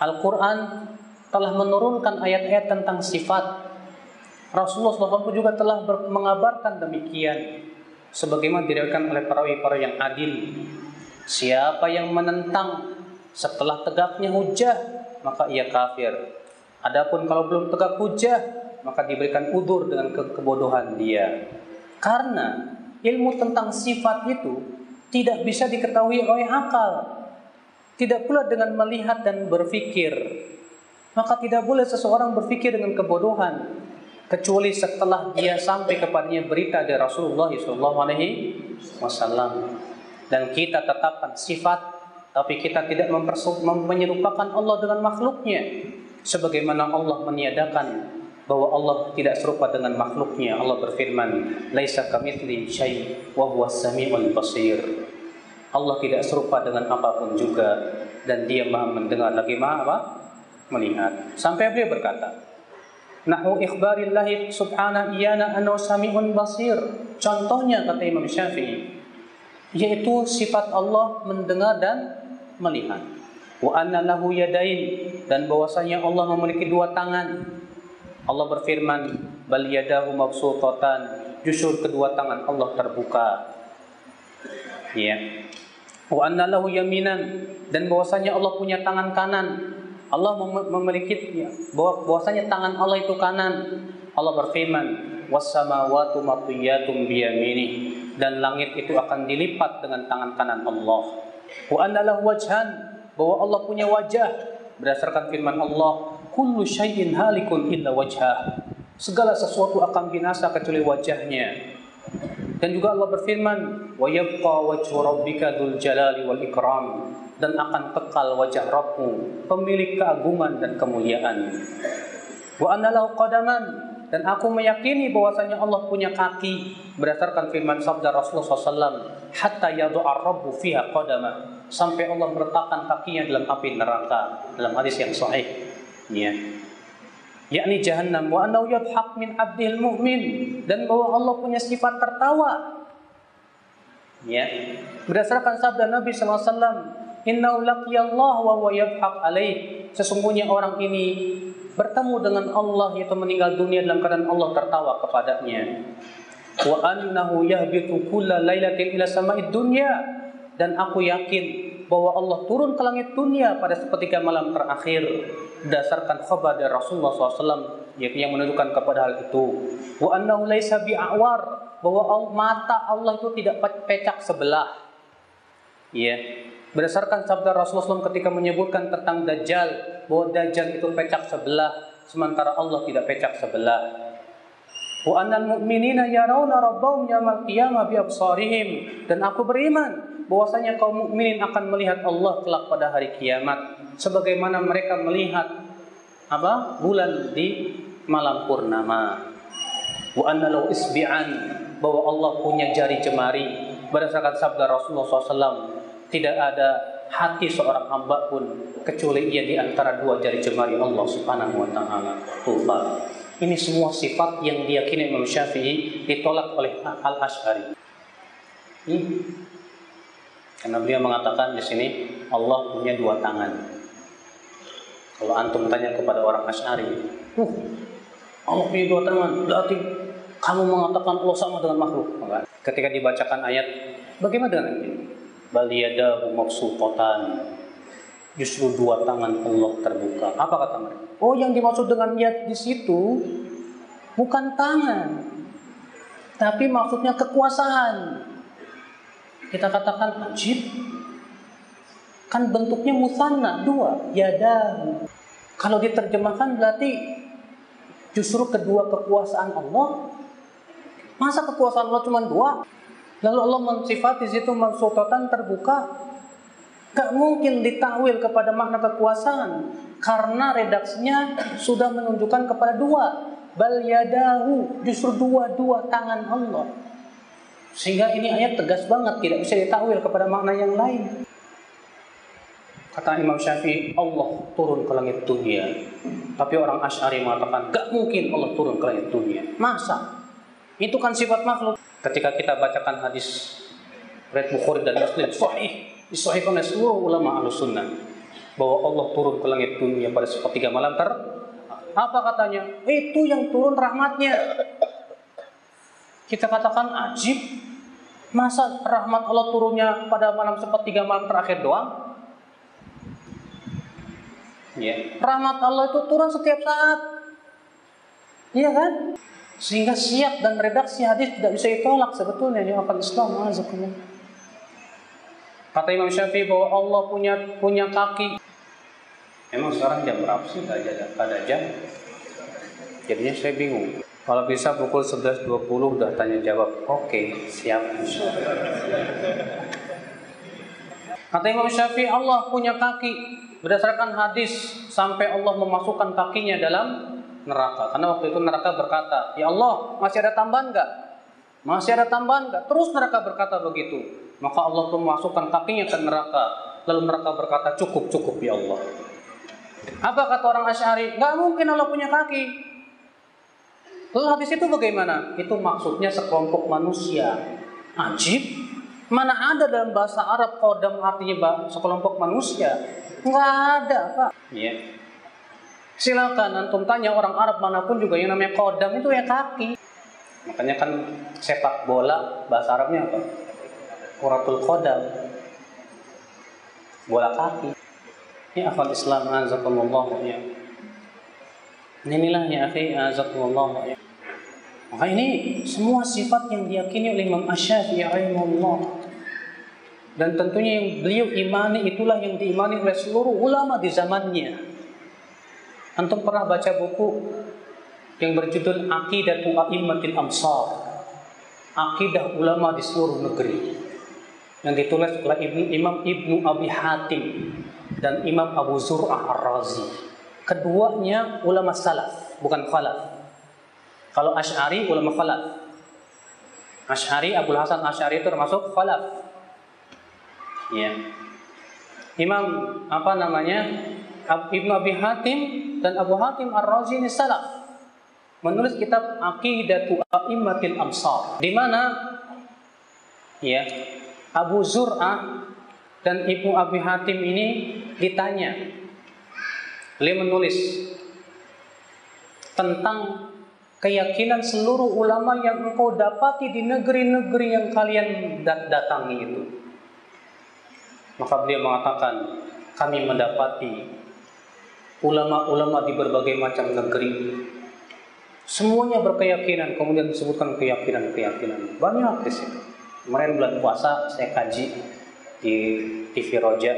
Al-Qur'an telah menurunkan ayat-ayat tentang sifat. Rasulullah SAW juga telah mengabarkan demikian. Sebagaimana diriwayatkan oleh para para yang adil. Siapa yang menentang setelah tegaknya hujah maka ia kafir adapun kalau belum tegak hujah maka diberikan udur dengan ke kebodohan dia. Karena ilmu tentang sifat itu tidak bisa diketahui oleh akal. Tidak pula dengan melihat dan berpikir. Maka tidak boleh seseorang berpikir dengan kebodohan kecuali setelah dia sampai kepadanya berita dari Rasulullah SAW dan kita tetapkan sifat tapi kita tidak menyerupakan Allah dengan makhluknya sebagaimana Allah meniadakan bahwa Allah tidak serupa dengan makhluknya Allah berfirman laisa kamitsli syai wa huwas samiul basir Allah tidak serupa dengan apa pun juga dan dia maha mendengar lagi maha apa? melihat sampai beliau berkata Nahu ikhbarillahi subhanahu iyana anau sami'un basir. Contohnya kata Imam Syafi'i yaitu sifat Allah mendengar dan melihat. Wa anna lahu yadain dan bahwasanya Allah memiliki dua tangan. Allah berfirman, "Bal yadahu mabsutatan." Justru kedua tangan Allah terbuka. Ya. Wa anna lahu yaminan dan bahwasanya Allah punya tangan kanan. Allah memiliki bahwa bahwasanya tangan Allah itu kanan. Allah berfirman, "Was-samawati matwiyatum biyamini." Dan langit itu akan dilipat dengan tangan kanan Allah. Wa anna lahu wajhan, bahwa Allah punya wajah berdasarkan firman Allah, "Kullu syai'in halikun illa wajhah." Segala sesuatu akan binasa kecuali wajahnya. Dan juga Allah berfirman, "Wa yabqa wajhu rabbika dzul jalali wal ikram." dan akan kekal wajah Rabbmu, pemilik keagungan dan kemuliaan. Wa analau qadaman dan aku meyakini bahwasanya Allah punya kaki berdasarkan firman sabda Rasulullah SAW hatta yadu'a rabbu fiha qadama. Sampai Allah meletakkan kakinya dalam api neraka dalam hadis yang sahih. Ya. Yakni jahannam wa annahu yadhaq min abdil mu'min dan bahwa Allah punya sifat tertawa. Ya. Berdasarkan sabda Nabi SAW Innahu laqiyallah wa yadhhak alaih. Sesungguhnya orang ini bertemu dengan Allah yaitu meninggal dunia dalam keadaan Allah tertawa kepadanya. Wa annahu yahbitu kulla lailatin ila sama'id dunya dan aku yakin bahwa Allah turun ke langit dunia pada sepertiga malam terakhir berdasarkan khabar dari Rasulullah SAW yang menunjukkan kepada hal itu. Wa annahu laisa bi'awar bahwa mata Allah itu tidak pecak sebelah. Ya, Berdasarkan sabda Rasulullah SAW ketika menyebutkan tentang Dajjal, bahwa Dajjal itu pecak sebelah, sementara Allah tidak pecak sebelah. Wa annal mu'minina yarawna rabbahum yaumil qiyamah bi dan aku beriman bahwasanya kaum mukminin akan melihat Allah kelak pada hari kiamat sebagaimana mereka melihat apa? bulan di malam purnama. Wa isbi'an bahwa Allah punya jari jemari berdasarkan sabda Rasulullah SAW tidak ada hati seorang hamba pun kecuali ia di antara dua jari jemari Allah Subhanahu wa taala. Tuhan. Ini semua sifat yang diyakini Imam Syafi'i ditolak oleh Al-Asy'ari. Hmm. Karena beliau mengatakan di sini Allah punya dua tangan. Kalau antum tanya kepada orang Asy'ari, "Uh, Allah punya dua tangan." Berarti kamu mengatakan Allah sama dengan makhluk. Ketika dibacakan ayat, bagaimana dengan ini? Bal yadahu mabsutatan justru dua tangan Allah terbuka. Apa kata mereka? Oh yang dimaksud dengan yad di situ bukan tangan tapi maksudnya kekuasaan. Kita katakan ajib. Kan bentuknya musanna dua yadahu. Kalau diterjemahkan berarti justru kedua kekuasaan Allah. Masa kekuasaan Allah cuma dua Lalu Allah mensifati situ maksudatan terbuka. Gak mungkin ditakwil kepada makna kekuasaan karena redaksinya sudah menunjukkan kepada dua. Bal yadahu justru dua-dua tangan Allah. Sehingga ini ayat tegas banget tidak bisa ditakwil kepada makna yang lain. Kata Imam Syafi'i, Allah turun ke langit dunia. Tapi orang Ash'ari mengatakan, gak mungkin Allah turun ke langit dunia. Masa? Itu kan sifat makhluk ketika kita bacakan hadis Red Bukhari dan Muslim sahih. Disahihkan oleh seluruh ulama ahlu sunnah bahwa Allah turun ke langit dunia pada sepertiga malam ter apa katanya? Itu yang turun rahmatnya. Kita katakan ajib. Masa rahmat Allah turunnya pada malam sepertiga malam terakhir doang? Ya rahmat Allah itu turun setiap saat. Iya kan Sehingga siap dan redaksi hadis tidak bisa ditolak sebetulnya di akal Islam. Azakumullah. Kata Imam Syafi'i bahwa Allah punya punya kaki. Emang sekarang jam berapa sih? Gak ada, ada jam. Jadinya saya bingung. Kalau bisa pukul 11.20 udah tanya jawab. Oke, siap. Kata Imam Syafi'i Allah punya kaki berdasarkan hadis sampai Allah memasukkan kakinya dalam neraka. Karena waktu itu neraka berkata, Ya Allah, masih ada tambahan nggak? Masih ada tambahan nggak? Terus neraka berkata begitu. Maka Allah pun memasukkan kakinya ke neraka. Lalu neraka berkata, cukup, cukup ya Allah. Apa kata orang Asy'ari? Nggak mungkin Allah punya kaki. Lalu hadis itu bagaimana? Itu maksudnya sekelompok manusia. Ajib. Mana ada dalam bahasa Arab kodam artinya sekelompok manusia? Nggak ada, Pak. Iya. Silakan antum tanya orang Arab mana pun juga yang namanya kodam itu ya kaki. Makanya kan sepak bola bahasa Arabnya apa? Kuratul kodam. Bola kaki. Ya akhwat Islam azakumullah ya. Inilah ya akhi azakumullah ya. Maka ini semua sifat yang diyakini oleh Imam Asy-Syafi'i rahimahullah. Dan tentunya yang beliau imani itulah yang diimani oleh seluruh ulama di zamannya. Antum pernah baca buku yang berjudul Aqidatu A'immatil Amsar. Akidah ulama di seluruh negeri. Yang ditulis oleh Imam Ibnu Abi Hatim dan Imam Abu Zur'ah Ar-Razi. Keduanya ulama salaf, bukan khalaf. Kalau Ash'ari ulama khalaf. Ash'ari Abu Hasan Ash'ari itu termasuk khalaf. Ya. Imam apa namanya? Ibnu Abi Hatim dan Abu Hatim Ar-Razi ini salaf. Menulis kitab Aqidatu A'immatil Amsar di mana? Ya. Abu Zur'ah dan Ibnu Abi Hatim ini ditanya. Beliau menulis tentang keyakinan seluruh ulama yang engkau dapati di negeri-negeri yang kalian datangi itu. Maka beliau mengatakan kami mendapati ulama-ulama di berbagai macam negeri. Semuanya berkeyakinan, kemudian disebutkan keyakinan-keyakinan. Banyak di sini. Kemarin bulan puasa saya kaji di TV Roja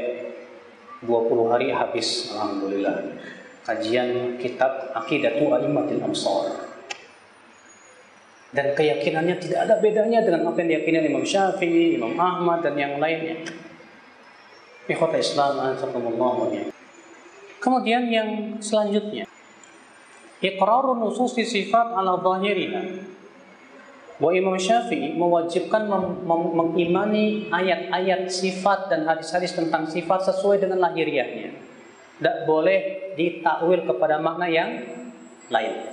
20 hari habis alhamdulillah. Kajian kitab Aqidatu A'immatil Amsar. Dan keyakinannya tidak ada bedanya dengan apa yang diyakini Imam Syafi'i, Imam Ahmad dan yang lainnya. Ikhwata Islam, Alhamdulillah. Kemudian yang selanjutnya, iqrarun nususi sifat ala zahiriha. Bahwa Imam Syafi'i mewajibkan mengimani ayat-ayat sifat dan hadis-hadis tentang sifat sesuai dengan lahiriahnya. Tidak boleh ditakwil kepada makna yang lain.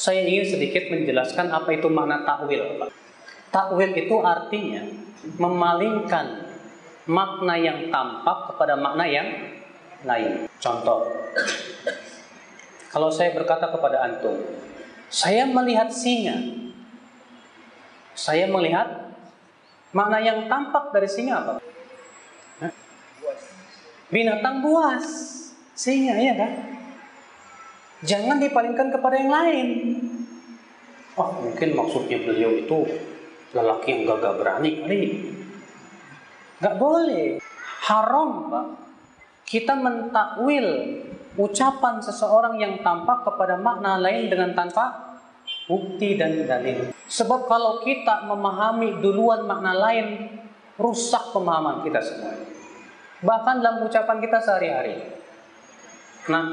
Saya ingin sedikit menjelaskan apa itu makna takwil. Takwil itu artinya memalingkan makna yang tampak kepada makna yang lain. Contoh, kalau saya berkata kepada antum, saya melihat singa. Saya melihat makna yang tampak dari singa apa? Binatang buas. Singa, ya kan? Jangan dipalingkan kepada yang lain. Oh, mungkin maksudnya beliau itu lelaki yang gagah berani kali. Gak boleh. Haram, Pak kita mentakwil ucapan seseorang yang tampak kepada makna lain dengan tanpa bukti dan dalil. Sebab kalau kita memahami duluan makna lain, rusak pemahaman kita semua. Bahkan dalam ucapan kita sehari-hari. Nah,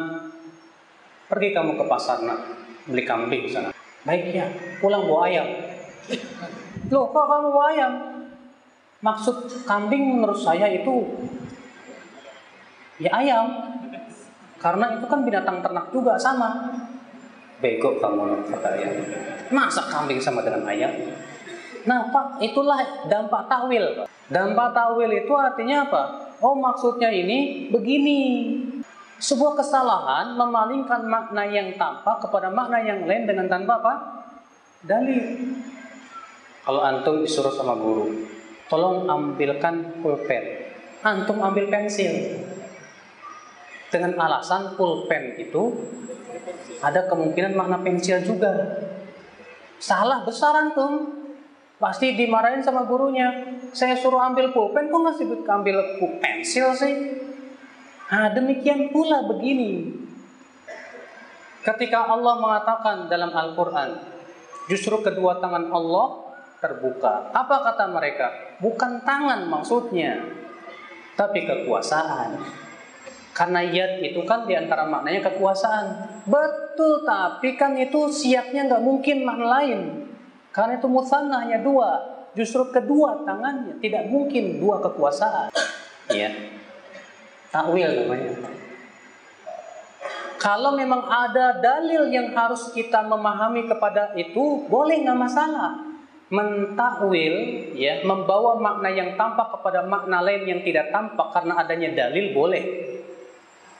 pergi kamu ke pasar nak beli kambing sana. Baik ya, pulang bawa ayam. Loh, kok kamu bawa ayam? Maksud kambing menurut saya itu Ya ayam. Karena itu kan binatang ternak juga sama. Bego kamu kata ayam. Masa kambing sama dengan ayam? Nah, Pak, itulah dampak takwil. Dampak takwil itu artinya apa? Oh, maksudnya ini begini. Sebuah kesalahan memalingkan makna yang tampak kepada makna yang lain dengan tanpa apa? Dalil. Kalau antum disuruh sama guru, tolong ambilkan pulpen. Antum ambil pensil dengan alasan pulpen itu ada kemungkinan makna pensil juga. Salah besar antum. Pasti dimarahin sama gurunya. Saya suruh ambil pulpen, kok nggak sebut ambil pensil sih? Nah, demikian pula begini. Ketika Allah mengatakan dalam Al-Quran, justru kedua tangan Allah terbuka. Apa kata mereka? Bukan tangan maksudnya, tapi kekuasaan. Karena yad itu kan di antara maknanya kekuasaan. Betul, tapi kan itu siapnya nggak mungkin makna lain. Karena itu musanna hanya dua. Justru kedua tangannya tidak mungkin dua kekuasaan. Ya, takwil namanya. Kalau memang ada dalil yang harus kita memahami kepada itu, boleh nggak masalah mentakwil ya membawa makna yang tampak kepada makna lain yang tidak tampak karena adanya dalil boleh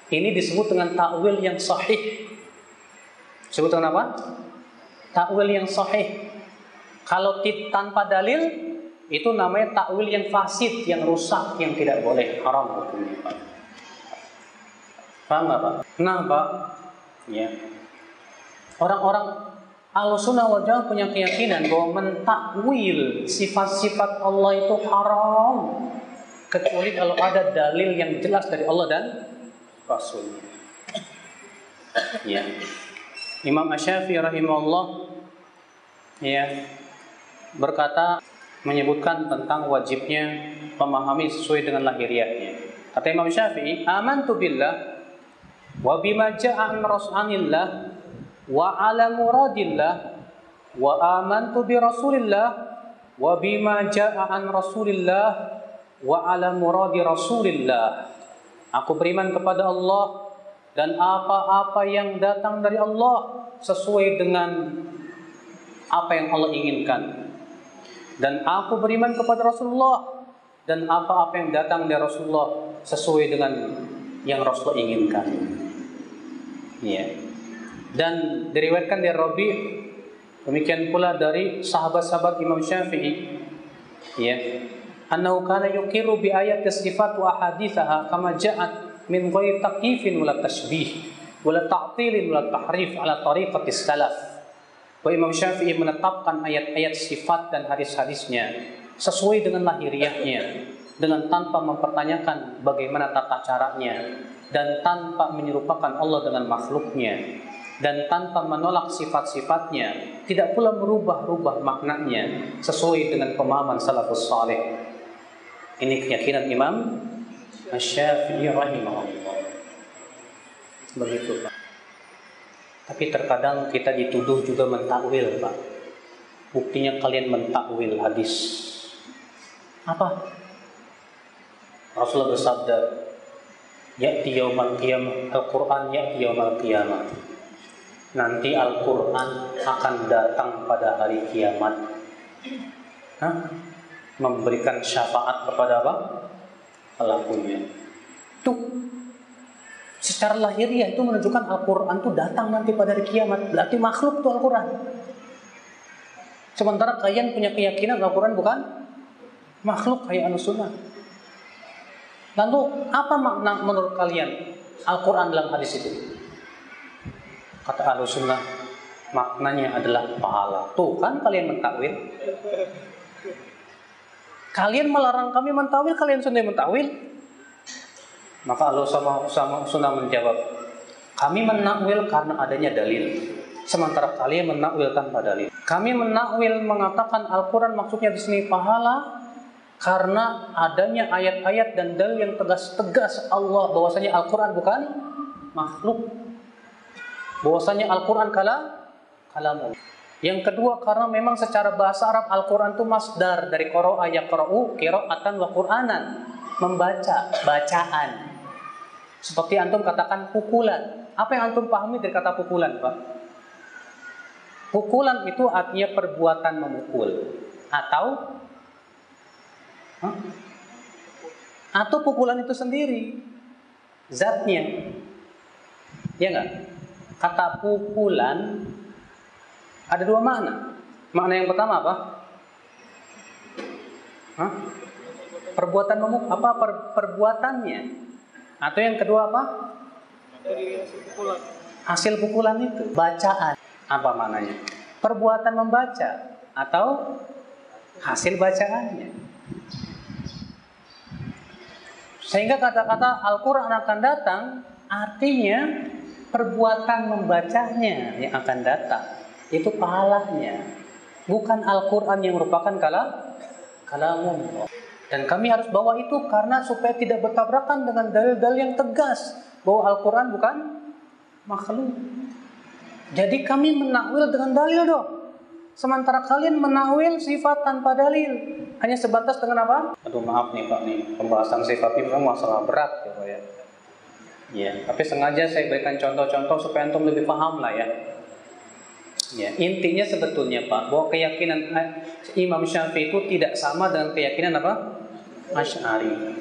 ini disebut dengan takwil yang sahih. Disebut dengan apa? Takwil yang sahih. Kalau tanpa dalil itu namanya takwil yang fasid yang rusak yang tidak boleh. Haram hukumnya paham nggak pak? Nah pak. Ya. Orang-orang Al-Sunnah wal Jamaah punya keyakinan bahwa mentakwil sifat-sifat Allah itu haram. Kecuali kalau ada dalil yang jelas dari Allah dan Rasulnya. Ya. Imam Asy-Syafi'i rahimahullah ya berkata menyebutkan tentang wajibnya memahami sesuai dengan lahiriahnya. Kata Imam Syafi'i, "Amantu billah wa bima ja'a an rasulillah wa ala muradillah wa amantu bi rasulillah wa bima jaa an rasulillah wa ala muradi rasulillah aku beriman kepada Allah dan apa-apa yang datang dari Allah sesuai dengan apa yang Allah inginkan. Dan aku beriman kepada Rasulullah dan apa-apa yang datang dari Rasulullah sesuai dengan yang Rasulullah inginkan. Yeah dan diriwayatkan dari Rabi demikian pula dari sahabat-sahabat Imam Syafi'i. Ya annahu kana yuqiru bi ayati sifat wa ahadithaha kama ja'at min ghairi taqifin wala tashbih wala ta'tilin wala tahrif ala tariqati salaf wa Imam Syafi'i menetapkan ayat-ayat sifat dan hadis-hadisnya sesuai dengan lahiriahnya dengan tanpa mempertanyakan bagaimana tata caranya dan tanpa menyerupakan Allah dengan makhluknya dan tanpa menolak sifat-sifatnya, tidak pula merubah-rubah maknanya sesuai dengan pemahaman salafus saleh. Ini keyakinan Imam Asy-Syafi'i rahimahullah. Begitu, Pak. Tapi terkadang kita dituduh juga mentakwil, Pak. Buktinya kalian mentakwil hadis. Apa? Rasulullah bersabda, Ya'ti yaumal qiyamah, Al-Quran ya'ti yaumal qiyamah nanti Al-Quran akan datang pada hari kiamat Hah? Memberikan syafaat kepada apa? pelakunya. Tuh. Secara lahiriah itu menunjukkan Al-Quran itu datang nanti pada hari kiamat. Berarti makhluk tuh Al-Quran. Sementara kalian punya keyakinan Al-Quran bukan? Makhluk kayak anu sunnah. Lalu apa makna menurut kalian Al-Quran dalam hadis itu? Kata ahlu sunnah maknanya adalah pahala. Tuh kan kalian mentakwil. Kalian melarang kami mentawil, kalian sunnah mentawil. Maka Allah sama, sama sunnah menjawab, kami menakwil karena adanya dalil. Sementara kalian menakwil tanpa dalil. Kami menakwil mengatakan Al-Quran maksudnya di sini pahala karena adanya ayat-ayat dan dalil yang tegas-tegas Allah bahwasanya Al-Quran bukan makhluk bahwasanya Al-Quran kalam kalam yang kedua karena memang secara bahasa Arab Al-Quran itu masdar. Dari qara'a yaqra'u qira'atan wa qur'anan. Membaca bacaan. Seperti antum katakan pukulan. Apa yang antum pahami dari kata pukulan Pak? Pukulan itu artinya perbuatan memukul. Atau huh? atau pukulan itu sendiri. Zatnya. Ya enggak kata pukulan ada dua makna. Makna yang pertama apa? Hah? Perbuatan memuk apa per, perbuatannya? Atau yang kedua apa? Hasil pukulan itu, bacaan. Apa maknanya? Perbuatan membaca atau hasil bacaannya. Sehingga kata-kata Al-Quran akan datang artinya perbuatan membacanya yang akan datang. Itu pahalanya. Bukan Al-Quran yang merupakan kalam kalamullah. Dan kami harus bawa itu karena supaya tidak bertabrakan dengan dalil-dalil yang tegas bahwa Al-Quran bukan makhluk. Jadi kami menakwil dengan dalil dong. Sementara kalian menakwil sifat tanpa dalil. Hanya sebatas dengan apa? Aduh maaf nih Pak nih, pembahasan sifat ini memang masalah berat ya Pak ya. Ya, tapi sengaja saya berikan contoh-contoh supaya antum lebih paham lah ya. Ya, intinya sebetulnya Pak, bahwa keyakinan eh, Imam Syafi'i itu tidak sama dengan keyakinan apa? Asy'ari.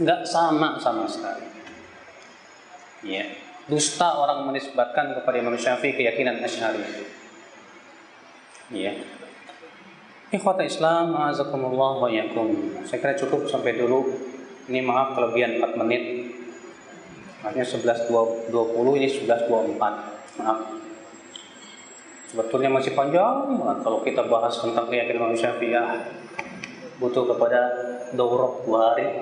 Enggak sama sama sekali. Ya, dusta orang menisbatkan kepada Imam Syafi'i keyakinan Asy'ari. Ya. Ikhwata Islam, azakumullah wa yakum. Saya kira cukup sampai dulu. Ini maaf kelebihan 4 menit. Artinya 11.20 ini 11.24. Maaf. Sebetulnya masih panjang kalau kita bahas tentang keyakinan Imam Syafi'i ya, butuh kepada daurah dua hari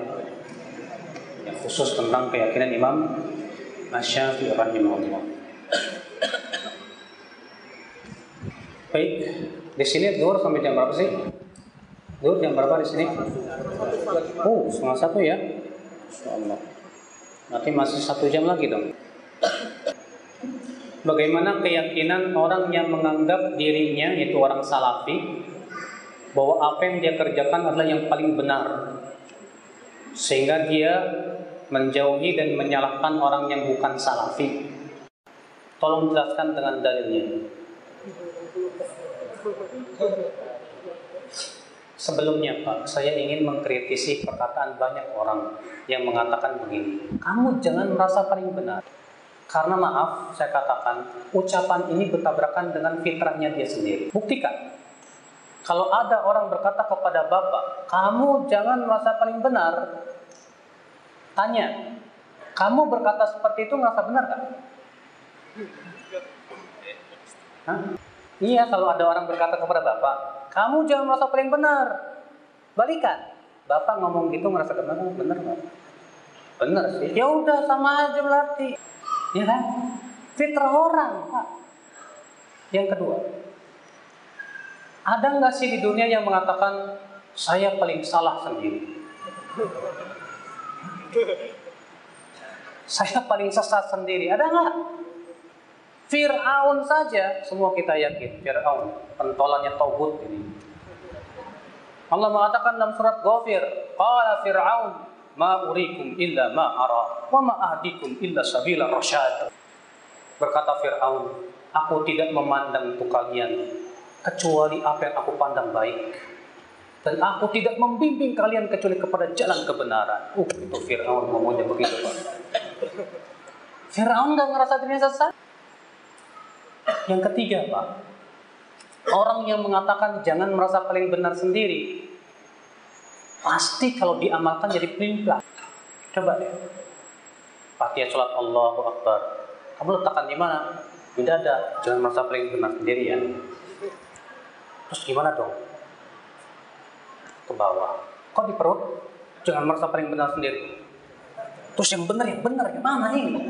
yang khusus tentang keyakinan Imam Syafi'i rahimahullah. Baik, di sini dur sampai jam berapa sih? Dur jam berapa di sini? Oh, setengah satu ya. Insyaallah. Nanti masih satu jam lagi dong. Bagaimana keyakinan orang yang menganggap dirinya itu orang salafi bahwa apa yang dia kerjakan adalah yang paling benar sehingga dia menjauhi dan menyalahkan orang yang bukan salafi. Tolong jelaskan dengan dalilnya. Sebelumnya Pak, saya ingin mengkritisi perkataan banyak orang yang mengatakan begini. Kamu jangan merasa paling benar. Karena maaf, saya katakan, ucapan ini bertabrakan dengan fitrahnya dia sendiri. Buktikan. Kalau ada orang berkata kepada Bapak, kamu jangan merasa paling benar. Tanya, kamu berkata seperti itu merasa benar kan? Iya, kalau ada orang berkata kepada Bapak, kamu jangan merasa paling benar. Balikan. Bapak ngomong gitu merasa benar, benar nggak? Benar sih. Ya udah sama aja berarti. Ya kan? Fitrah orang, Pak. Yang kedua, ada nggak sih di dunia yang mengatakan saya paling salah sendiri? Saya paling sesat sendiri. Ada nggak? Fir'aun saja semua kita yakin. Fir'aun pentolannya tauhid ini. Allah mengatakan dalam surat Ghafir, qala Fir'aun ma urikum illa ma ara wa ma ahdikum illa sabila rasyad. Berkata Fir'aun, aku tidak memandang untuk kalian kecuali apa yang aku pandang baik. Dan aku tidak membimbing kalian kecuali kepada jalan kebenaran. Uh, itu Fir'aun ngomongnya begitu, Pak. Fir'aun gak ngerasa dirinya sesat? Yang ketiga, Pak. Orang yang mengatakan jangan merasa paling benar sendiri, pasti kalau diamalkan jadi pelin Coba deh. Fatihah sholat Allahu Akbar. Kamu letakkan di mana? Di dada. Jangan merasa paling benar sendiri ya. Terus gimana dong? Ke bawah. Kok di perut? Jangan merasa paling benar sendiri. Terus yang benar yang benar yang mana ini?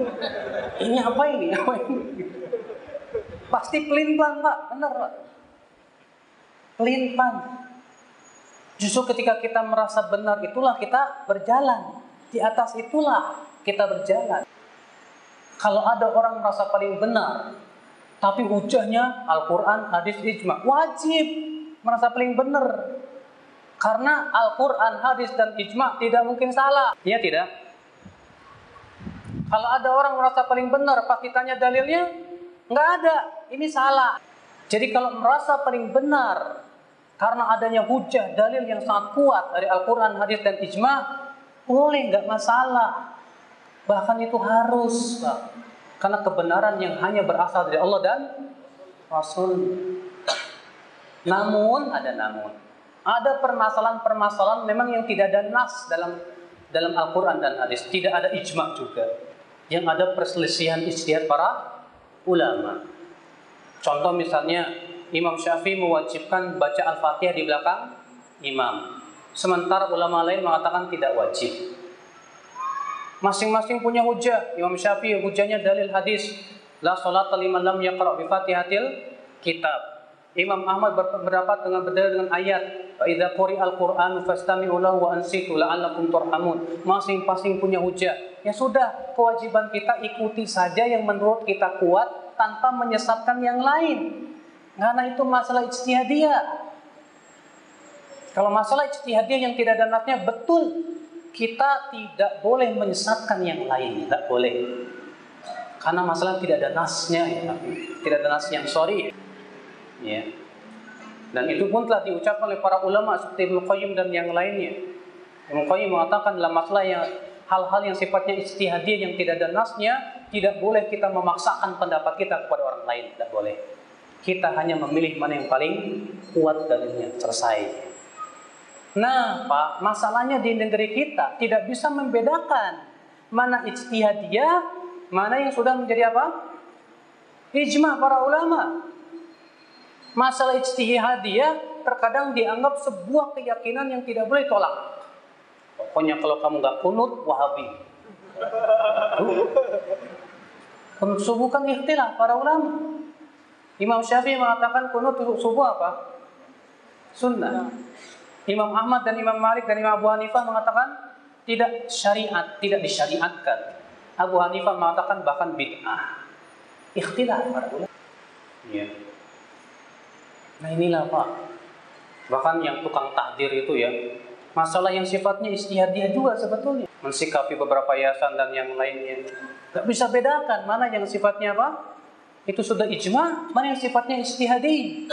Ini apa ini? Apa ini? Pasti pelin pak, benar pak. Pelin. Justru ketika kita merasa benar itulah kita berjalan. Di atas itulah kita berjalan. Kalau ada orang merasa paling benar, tapi hujahnya Al-Quran, hadis, ijma, wajib merasa paling benar. Karena Al-Quran, hadis, dan ijma tidak mungkin salah. Iya tidak? Kalau ada orang merasa paling benar, pasti tanya dalilnya, nggak ada. Ini salah. Jadi kalau merasa paling benar, karena adanya hujah dalil yang sangat kuat dari Al-Quran, hadis, dan ijma, boleh nggak masalah. Bahkan itu harus, Pak. Karena kebenaran yang hanya berasal dari Allah dan Rasul. Namun, ada namun. Ada permasalahan-permasalahan memang yang tidak ada nas dalam dalam Al-Quran dan hadis. Tidak ada ijma juga. yang ada perselisihan ijtihad para ulama. Contoh misalnya Imam Syafi'i mewajibkan baca Al-Fatihah di belakang imam. Sementara ulama lain mengatakan tidak wajib. Masing-masing punya hujah. Imam Syafi'i hujahnya dalil hadis. La salata liman lam yaqra' bi Fatihatil kitab. Imam Ahmad berpendapat dengan berdalil dengan ayat fa idza quri'al qur'anu fastami'u lahu wa ansitu la'allakum turhamun. Masing-masing punya hujah. Ya sudah, kewajiban kita ikuti saja yang menurut kita kuat tanpa menyesatkan yang lain. Karena itu masalah ijtihadiyah. Kalau masalah ijtihadiyah yang tidak ada nasnya betul kita tidak boleh menyesatkan yang lain, tidak boleh. Karena masalah tidak ada nasnya, ya. tidak ada nas yang sorry. Ya. Dan itu pun telah diucapkan oleh para ulama seperti Ibnu Qayyim dan yang lainnya. Ibnu Qayyim mengatakan dalam masalah yang hal-hal yang sifatnya ijtihadiyah yang tidak ada nasnya, tidak boleh kita memaksakan pendapat kita kepada orang lain, tidak boleh. Kita hanya memilih mana yang paling kuat dalilnya, selesai. Nah, Pak, masalahnya di negeri kita tidak bisa membedakan mana ijtihadiyah, mana yang sudah menjadi apa? Ijma para ulama. Masalah ijtihadiyah terkadang dianggap sebuah keyakinan yang tidak boleh tolak. Pokoknya kalau kamu nggak kunut, wahabi. Kunut subuh kan ikhtilaf para ulama. Imam Syafi'i mengatakan kunut subuh apa? Sunnah. Imam Ahmad dan Imam Malik dan Imam Abu Hanifah mengatakan tidak syariat, tidak disyariatkan. Abu Hanifah mengatakan bahkan bid'ah. Ikhtilaf para ulama. Ya. Nah inilah Pak. Bahkan yang tukang takdir itu ya, masalah yang sifatnya istihadiyah juga sebetulnya. Mensikapi beberapa yayasan dan yang lainnya. Gak bisa bedakan mana yang sifatnya apa? Itu sudah ijma, mana yang sifatnya istihadi.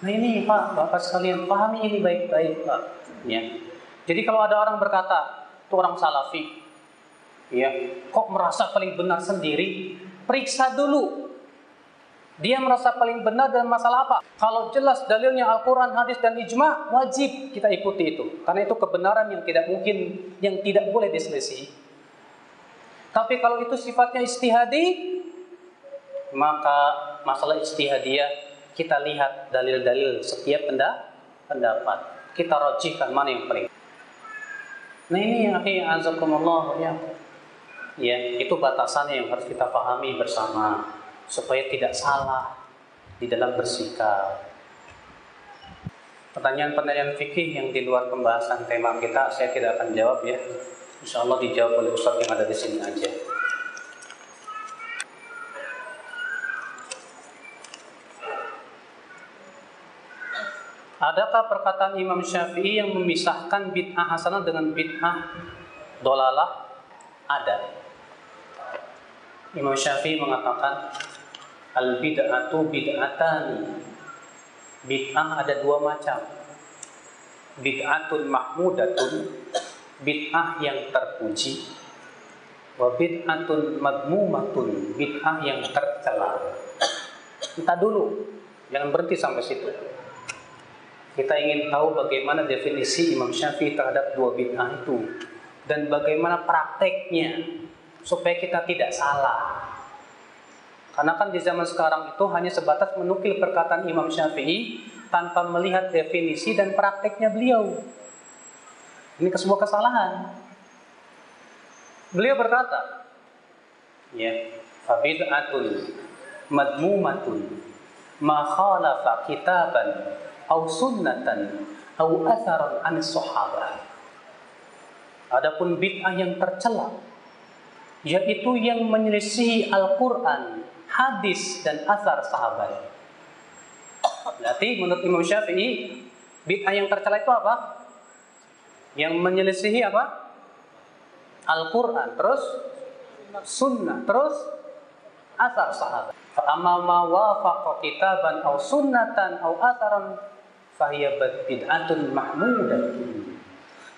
Nah ini Pak, Bapak sekalian pahami ini baik-baik Pak. Ya. Jadi kalau ada orang berkata, itu orang salafi, ya, kok merasa paling benar sendiri? Periksa dulu. Dia merasa paling benar dalam masalah apa? Kalau jelas dalilnya Al-Quran, hadis, dan ijma, wajib kita ikuti itu. Karena itu kebenaran yang tidak mungkin, yang tidak boleh diselisih. Tapi kalau itu sifatnya istihadi, maka masalah istihadiyah kita lihat dalil-dalil setiap pendapat. Kita rojihkan mana yang paling. Nah ini akhi azakumullah ya. Ya, itu batasannya yang harus kita pahami bersama supaya tidak salah di dalam bersikap. Pertanyaan-pertanyaan fikih yang di luar pembahasan tema kita saya tidak akan jawab ya. Insya Allah dijawab oleh Ustaz yang ada di sini aja. Adakah perkataan Imam Syafi'i yang memisahkan bid'ah hasanah dengan bid'ah dolalah? Ada. Imam Syafi'i mengatakan al bid'atu bid'atani. Bid'ah ada dua macam. Bid'atun mahmudatun, bid'ah yang terpuji. Wa bid'atun madmumatun, bid'ah yang tercela. Kita dulu, jangan berhenti sampai situ. Kita ingin tahu bagaimana definisi Imam Syafi'i terhadap dua bid'ah itu dan bagaimana prakteknya supaya kita tidak salah. Karena kan di zaman sekarang itu hanya sebatas menukil perkataan Imam Syafi'i tanpa melihat definisi dan prakteknya beliau. Ini sebuah kesalahan. Beliau berkata, ya, fabid'atun madmumatun ma khalafa kitaban au sunnatan au atharan an sahabah. Adapun bid'ah yang tercela yaitu yang menyelisihi Al-Qur'an, hadis dan asar sahabat. Berarti menurut Imam Syafi'i bid'ah yang tercela itu apa? Yang menyelisihi apa? Al-Qur'an, terus sunnah, terus asar sahabat. Fa amma ma wafaqa kitaban aw sunnatan aw atharan fahiya bid'atun mahmudatun.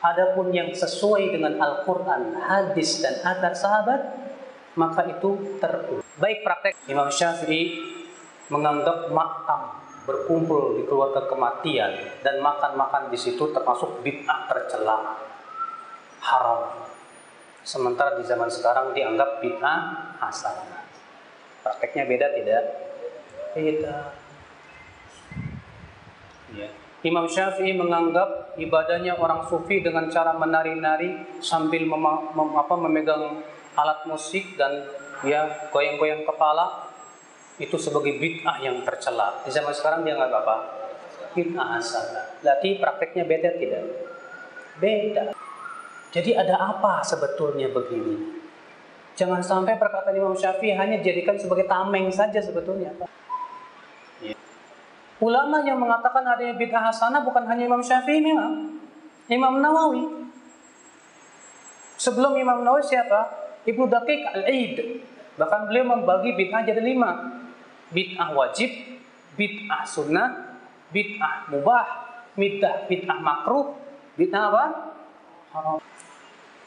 Adapun yang sesuai dengan Al-Quran, hadis dan atar sahabat, maka itu terus. Baik praktek Imam Syafi'i menganggap makam berkumpul di keluarga kematian dan makan-makan di situ termasuk bid'ah tercela haram. Sementara di zaman sekarang dianggap bid'ah hasanah. Prakteknya beda tidak? Beda. Ya. Imam Syafi'i menganggap ibadahnya orang sufi dengan cara menari-nari sambil mem mem apa, memegang alat musik dan ya goyang-goyang kepala itu sebagai bid'ah yang tercela. Di zaman sekarang dia nggak apa? Bid'ah hasanah. Berarti prakteknya beda tidak? Beda. Jadi ada apa sebetulnya begini? Jangan sampai perkataan Imam Syafi'i hanya dijadikan sebagai tameng saja sebetulnya. Ya. Ulama yang mengatakan adanya bid'ah hasanah bukan hanya Imam Syafi'i memang. Imam Nawawi. Sebelum Imam Nawawi siapa? Ibnu Daqiq Al-Aid. Bahkan beliau membagi bid'ah jadi lima. Bid'ah wajib, bid'ah sunnah, bid'ah mubah, bid'ah bid'ah makruh, bid'ah apa? Haram.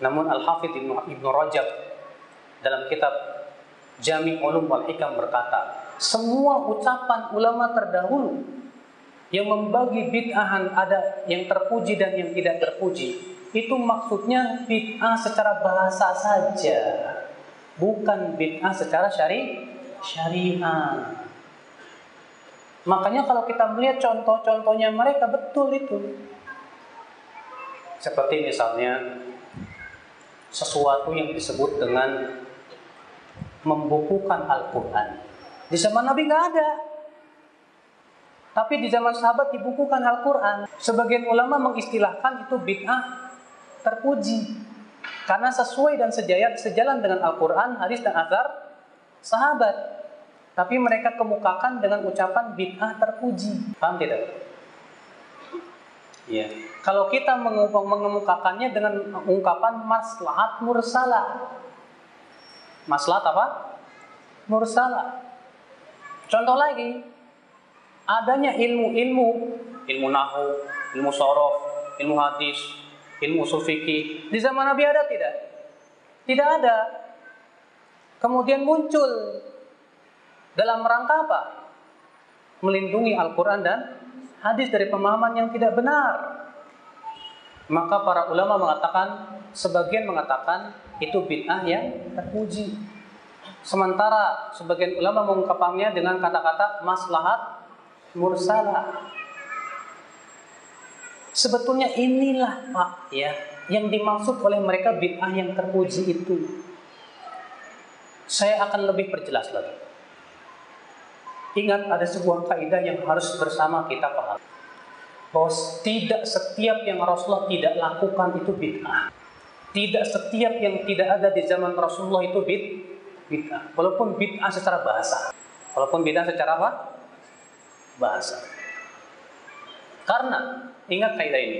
Namun Al-Hafidh Ibnu, Rajab dalam kitab Jami Ulum wal Hikam berkata, semua ucapan ulama terdahulu yang membagi bid'ahan ada yang terpuji dan yang tidak terpuji, itu maksudnya bid'ah secara bahasa saja, bukan bid'ah secara syari syariah. Makanya kalau kita melihat contoh-contohnya mereka betul itu. Seperti misalnya sesuatu yang disebut dengan membukukan Al-Quran. Di zaman Nabi nggak ada. Tapi di zaman sahabat dibukukan Al-Quran. Sebagian ulama mengistilahkan itu bid'ah terpuji. Karena sesuai dan sejalan, sejalan dengan Al-Quran, hadis dan azhar sahabat. Tapi mereka kemukakan dengan ucapan bid'ah terpuji. Paham tidak? Ya. Kalau kita mengemukakannya dengan ungkapan maslahat mursalah. Maslahat apa? Mursalah. Contoh lagi, adanya ilmu-ilmu, ilmu nahu, ilmu sorof, ilmu hadis, ilmu sufiki. Di zaman Nabi ada tidak? Tidak ada. Kemudian muncul dalam rangka apa? Melindungi Al-Quran dan hadis dari pemahaman yang tidak benar. Maka para ulama mengatakan, sebagian mengatakan itu bid'ah yang terpuji. Sementara sebagian ulama mengungkapkannya dengan kata-kata maslahat mursalah. Sebetulnya inilah Pak ya yang dimaksud oleh mereka bid'ah yang terpuji itu. Saya akan lebih perjelas lagi. Ingat ada sebuah kaidah yang harus bersama kita paham. Bahwa tidak setiap yang Rasulullah tidak lakukan itu bid'ah. Tidak setiap yang tidak ada di zaman Rasulullah itu bid bid'ah. Walaupun bid'ah secara bahasa. Walaupun bid'ah secara apa? Bahasa. Karena ingat kaidah ini.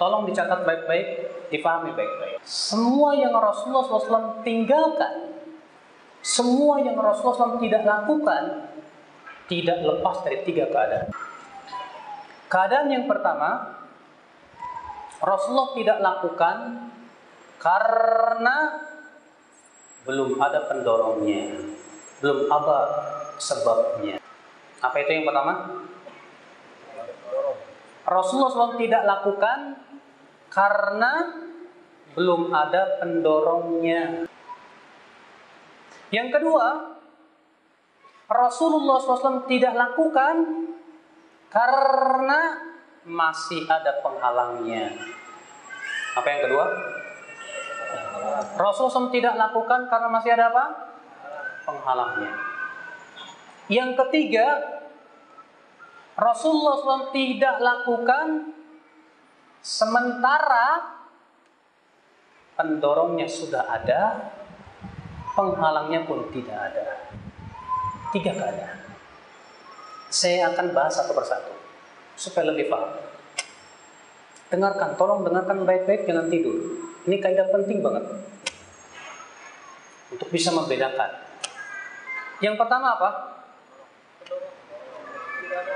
Tolong dicatat baik-baik, difahami baik-baik. Semua yang Rasulullah SAW tinggalkan, semua yang Rasulullah SAW tidak lakukan, tidak lepas dari tiga keadaan. Keadaan yang pertama, Rasulullah tidak lakukan karena belum ada pendorongnya, belum ada sebabnya. Apa itu yang pertama? Rasulullah SAW tidak lakukan karena belum ada pendorongnya. Yang kedua, Rasulullah SAW tidak lakukan karena masih ada penghalangnya. Apa yang kedua? Rasulullah SAW tidak lakukan karena masih ada apa? Penghalangnya. Yang ketiga, Rasulullah SAW tidak lakukan sementara pendorongnya sudah ada, penghalangnya pun tidak ada. Tiga keadaan. Saya akan bahas satu persatu supaya lebih paham. Dengarkan, tolong dengarkan baik-baik, jangan tidur. Ini kaidah penting banget untuk bisa membedakan. Yang pertama apa?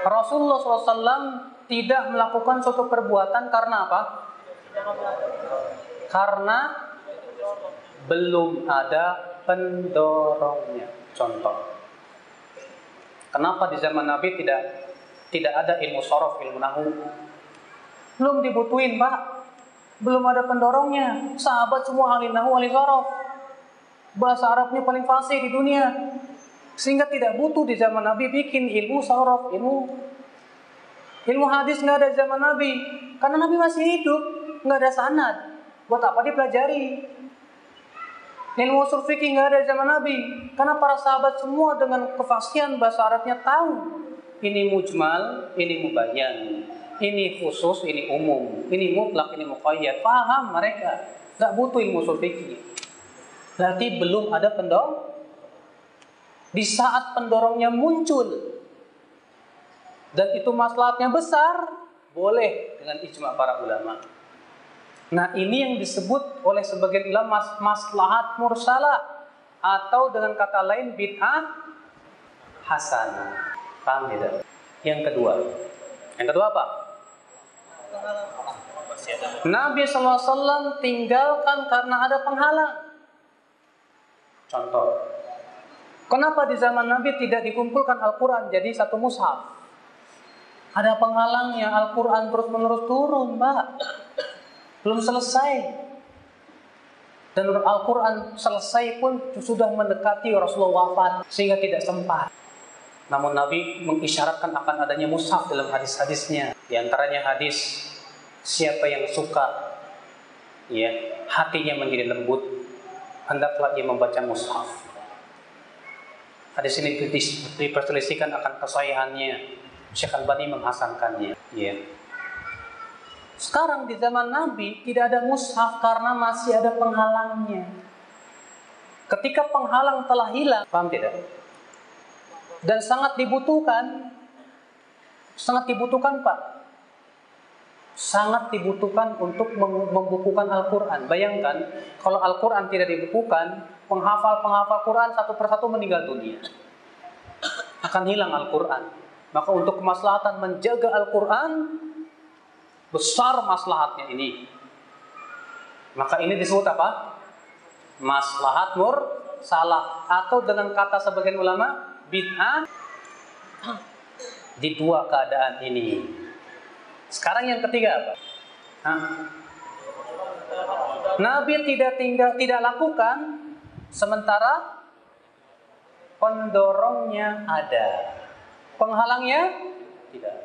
Rasulullah SAW tidak melakukan suatu perbuatan karena apa? Karena belum ada pendorongnya. Contoh, Kenapa di zaman Nabi tidak tidak ada ilmu sorof, ilmu nahu? Belum dibutuhin, Pak. Belum ada pendorongnya. Sahabat semua ahli nahu, ahli sorof. Bahasa Arabnya paling fasih di dunia. Sehingga tidak butuh di zaman Nabi bikin ilmu sorof, ilmu ilmu hadis nggak ada di zaman Nabi. Karena Nabi masih hidup, nggak ada sanad. Buat apa dipelajari? Ilmu usul nggak ada di zaman Nabi. Karena para sahabat semua dengan kefasihan bahasa Arabnya tahu ini mujmal, ini mubayyan, ini khusus, ini umum, ini mutlak, ini muqayyad. Paham mereka. Nggak butuh ilmu usul fikih. Berarti belum ada pendorong. Di saat pendorongnya muncul dan itu maslahatnya besar, boleh dengan ijma para ulama. Nah, ini yang disebut oleh sebagian ulama mas maslahat mursalah atau dengan kata lain bid'ah hasanah. Paham tidak? Yang kedua. Yang kedua apa? Nabi SAW tinggalkan karena ada penghalang. Contoh. Kenapa di zaman Nabi tidak dikumpulkan Al-Quran jadi satu mushaf? Ada penghalangnya Al-Quran terus menerus turun, Mbak. Belum selesai. Dan Al-Quran selesai pun sudah mendekati Rasulullah wafat sehingga tidak sempat. Namun Nabi mengisyaratkan akan adanya mushaf dalam hadis-hadisnya. Di antaranya hadis siapa yang suka ya hatinya menjadi lembut hendaklah ia membaca mushaf. Hadis ini diperselisihkan akan kesahihannya. Syekh Al-Bani menghasankannya. Ya. Sekarang di zaman Nabi tidak ada mushaf karena masih ada penghalangnya. Ketika penghalang telah hilang, paham tidak? Dan sangat dibutuhkan, sangat dibutuhkan Pak. Sangat dibutuhkan untuk membukukan Al-Quran. Bayangkan, kalau Al-Quran tidak dibukukan, penghafal-penghafal Quran satu persatu meninggal dunia. Akan hilang Al-Quran. Maka untuk kemaslahatan menjaga Al-Quran, besar maslahatnya ini. Maka ini disebut apa? Maslahat mur salah atau dengan kata sebagian ulama bid'ah di dua keadaan ini. Sekarang yang ketiga apa? Hah? Nabi tidak tinggal tidak lakukan Sementara pendorongnya ada. Penghalangnya tidak.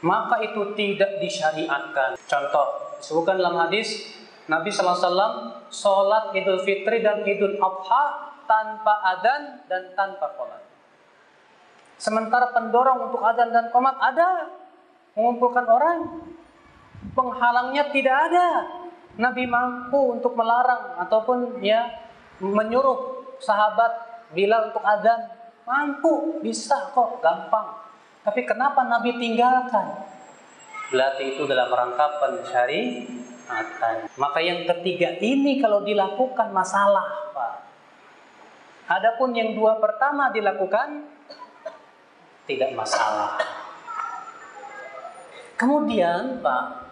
Maka itu tidak disyariatkan. Contoh, disebutkan dalam hadis Nabi SAW sholat idul fitri dan idul adha tanpa adan dan tanpa komat. Sementara pendorong untuk adan dan komat ada. Mengumpulkan orang. Penghalangnya tidak ada. Nabi mampu untuk melarang ataupun ya menyuruh sahabat bila untuk adzan mampu bisa kok gampang tapi kenapa Nabi tinggalkan berarti itu dalam rangka pensyariatan maka yang ketiga ini kalau dilakukan masalah Pak adapun yang dua pertama dilakukan tidak masalah kemudian Pak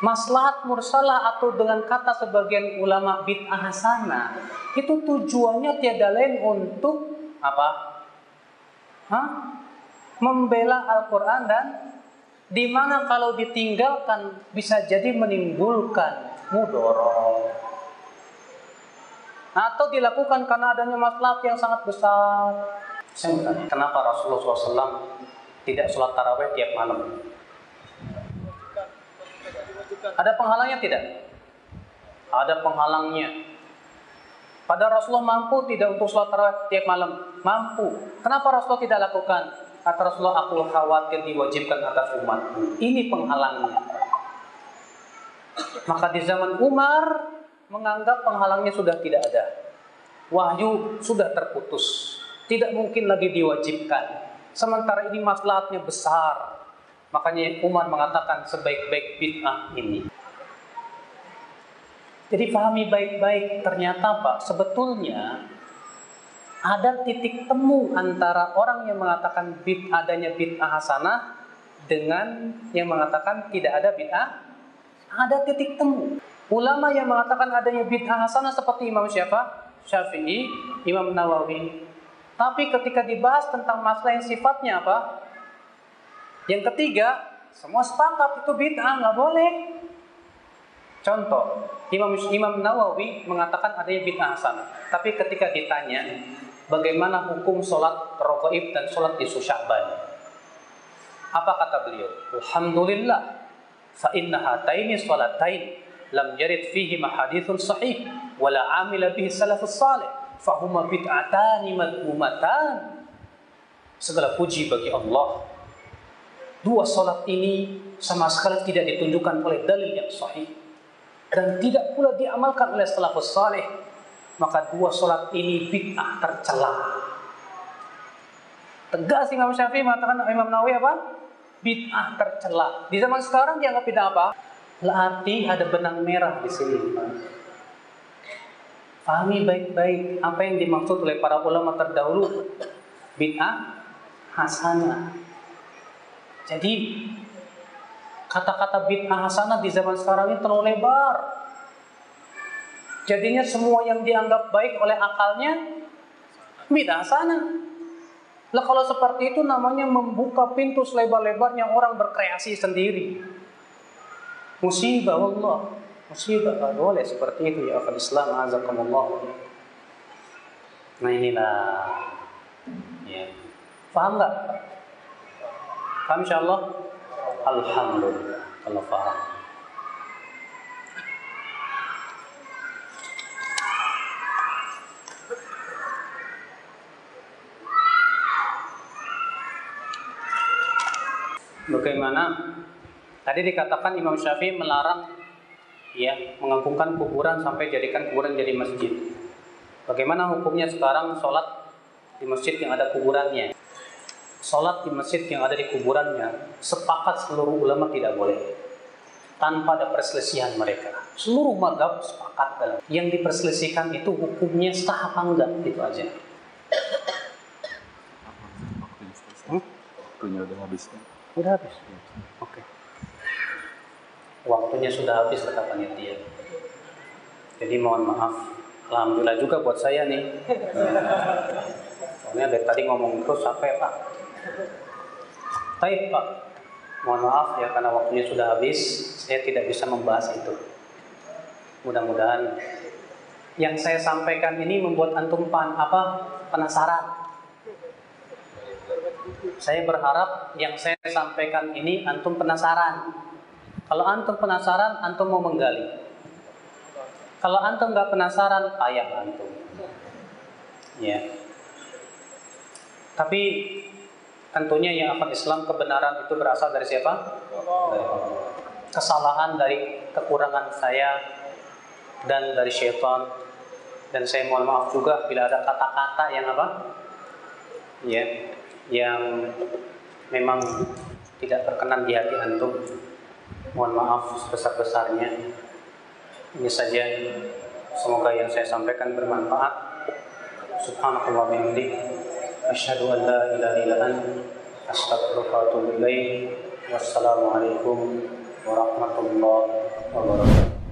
maslahat mursalah atau dengan kata sebagian ulama bid'ah hasanah itu tujuannya tiada lain untuk apa? Hah? Membela Al-Quran dan di mana kalau ditinggalkan bisa jadi menimbulkan mudorong atau dilakukan karena adanya maslahat yang sangat besar. Kenapa Rasulullah SAW tidak sholat taraweh tiap malam? Ada penghalangnya tidak? Ada penghalangnya. Pada Rasulullah mampu tidak untuk sholat tarawih tiap malam? Mampu. Kenapa Rasulullah tidak lakukan? Kata Rasulullah, aku khawatir diwajibkan atas umatku. Ini penghalangnya. Maka di zaman Umar menganggap penghalangnya sudah tidak ada. Wahyu sudah terputus. Tidak mungkin lagi diwajibkan. Sementara ini maslahatnya besar. Makanya Umar mengatakan sebaik-baik bid'ah ini. Jadi pahami baik-baik ternyata Pak, sebetulnya ada titik temu antara orang yang mengatakan bid adanya bid'ah hasanah dengan yang mengatakan tidak ada bid'ah. Ada titik temu. Ulama yang mengatakan adanya bid'ah hasanah seperti Imam Syafi'i, Syafi'i, Imam Nawawi. Tapi ketika dibahas tentang masalah yang sifatnya apa? Yang ketiga, Semua sepakat itu bid'ah, nggak boleh. Contoh, Imam Imam Nawawi mengatakan adanya bid'ah hasanah. Tapi ketika ditanya bagaimana hukum sholat rogaib dan sholat isu sya'ban, apa kata beliau? Alhamdulillah, fa inna hataini sholatain lam yarid fihi mahadithun sahih wala amila bihi salafus salih fahuma bid'atani madhumatan. Segala puji bagi Allah. Dua sholat ini sama sekali tidak ditunjukkan oleh dalil yang sahih dan tidak pula diamalkan oleh salafus saleh maka dua solat ini bid'ah tercela. Tegas Imam Syafi'i mengatakan Imam Nawawi apa? Bid'ah tercela. Di zaman sekarang dianggap bid'ah apa berarti ada benang merah di sini Fahami baik-baik apa yang dimaksud oleh para ulama terdahulu bid'ah hasanah jadi kata-kata bid'ah hasanah di zaman sekarang ini terlalu lebar. Jadinya semua yang dianggap baik oleh akalnya bid'ah hasanah. Lah kalau seperti itu namanya membuka pintu selebar-lebarnya orang berkreasi sendiri. Musibah Allah. Musibah gak boleh seperti itu ya akal Islam azakumullah. Nah inilah ya. Paham nggak? Paham insyaallah? Alhamdulillah kalau paham. Bagaimana? Tadi dikatakan Imam Syafi'i melarang ya mengagungkan kuburan sampai jadikan kuburan jadi masjid. Bagaimana hukumnya sekarang sholat di masjid yang ada kuburannya? Sholat di masjid yang ada di kuburannya sepakat seluruh ulama tidak boleh tanpa ada perselisihan mereka. Seluruh madhab sepakat dalam. Yang diperselisihkan itu hukumnya sah apa enggak itu aja. Waktunya udah habis. Sudah habis. Oke. Waktunya sudah habis kata panitia. Jadi mohon maaf. Alhamdulillah juga buat saya nih. Soalnya dari tadi ngomong terus sampai Pak. Baik Pak. Mohon maaf ya karena waktunya sudah habis. Saya tidak bisa membahas itu. Mudah-mudahan yang saya sampaikan ini membuat antum pan apa penasaran. Saya berharap yang saya sampaikan ini antum penasaran. Kalau antum penasaran, antum mau menggali. Kalau antum nggak penasaran, payah antum. Ya. Tapi tentunya yang akan Islam kebenaran itu berasal dari siapa? Dari. Kesalahan dari kekurangan saya dan dari syaitan dan saya mohon maaf juga bila ada kata-kata yang apa? Ya, yang memang tidak terkenan di hati antum. Mohon maaf sebesar-besarnya. Ini saja. Semoga yang saya sampaikan bermanfaat. Subhanakallah bihamdik. Asyhadu an la ilaha illa astaghfiruka wa atubu. Wassalamualaikum warahmatullahi wabarakatuh.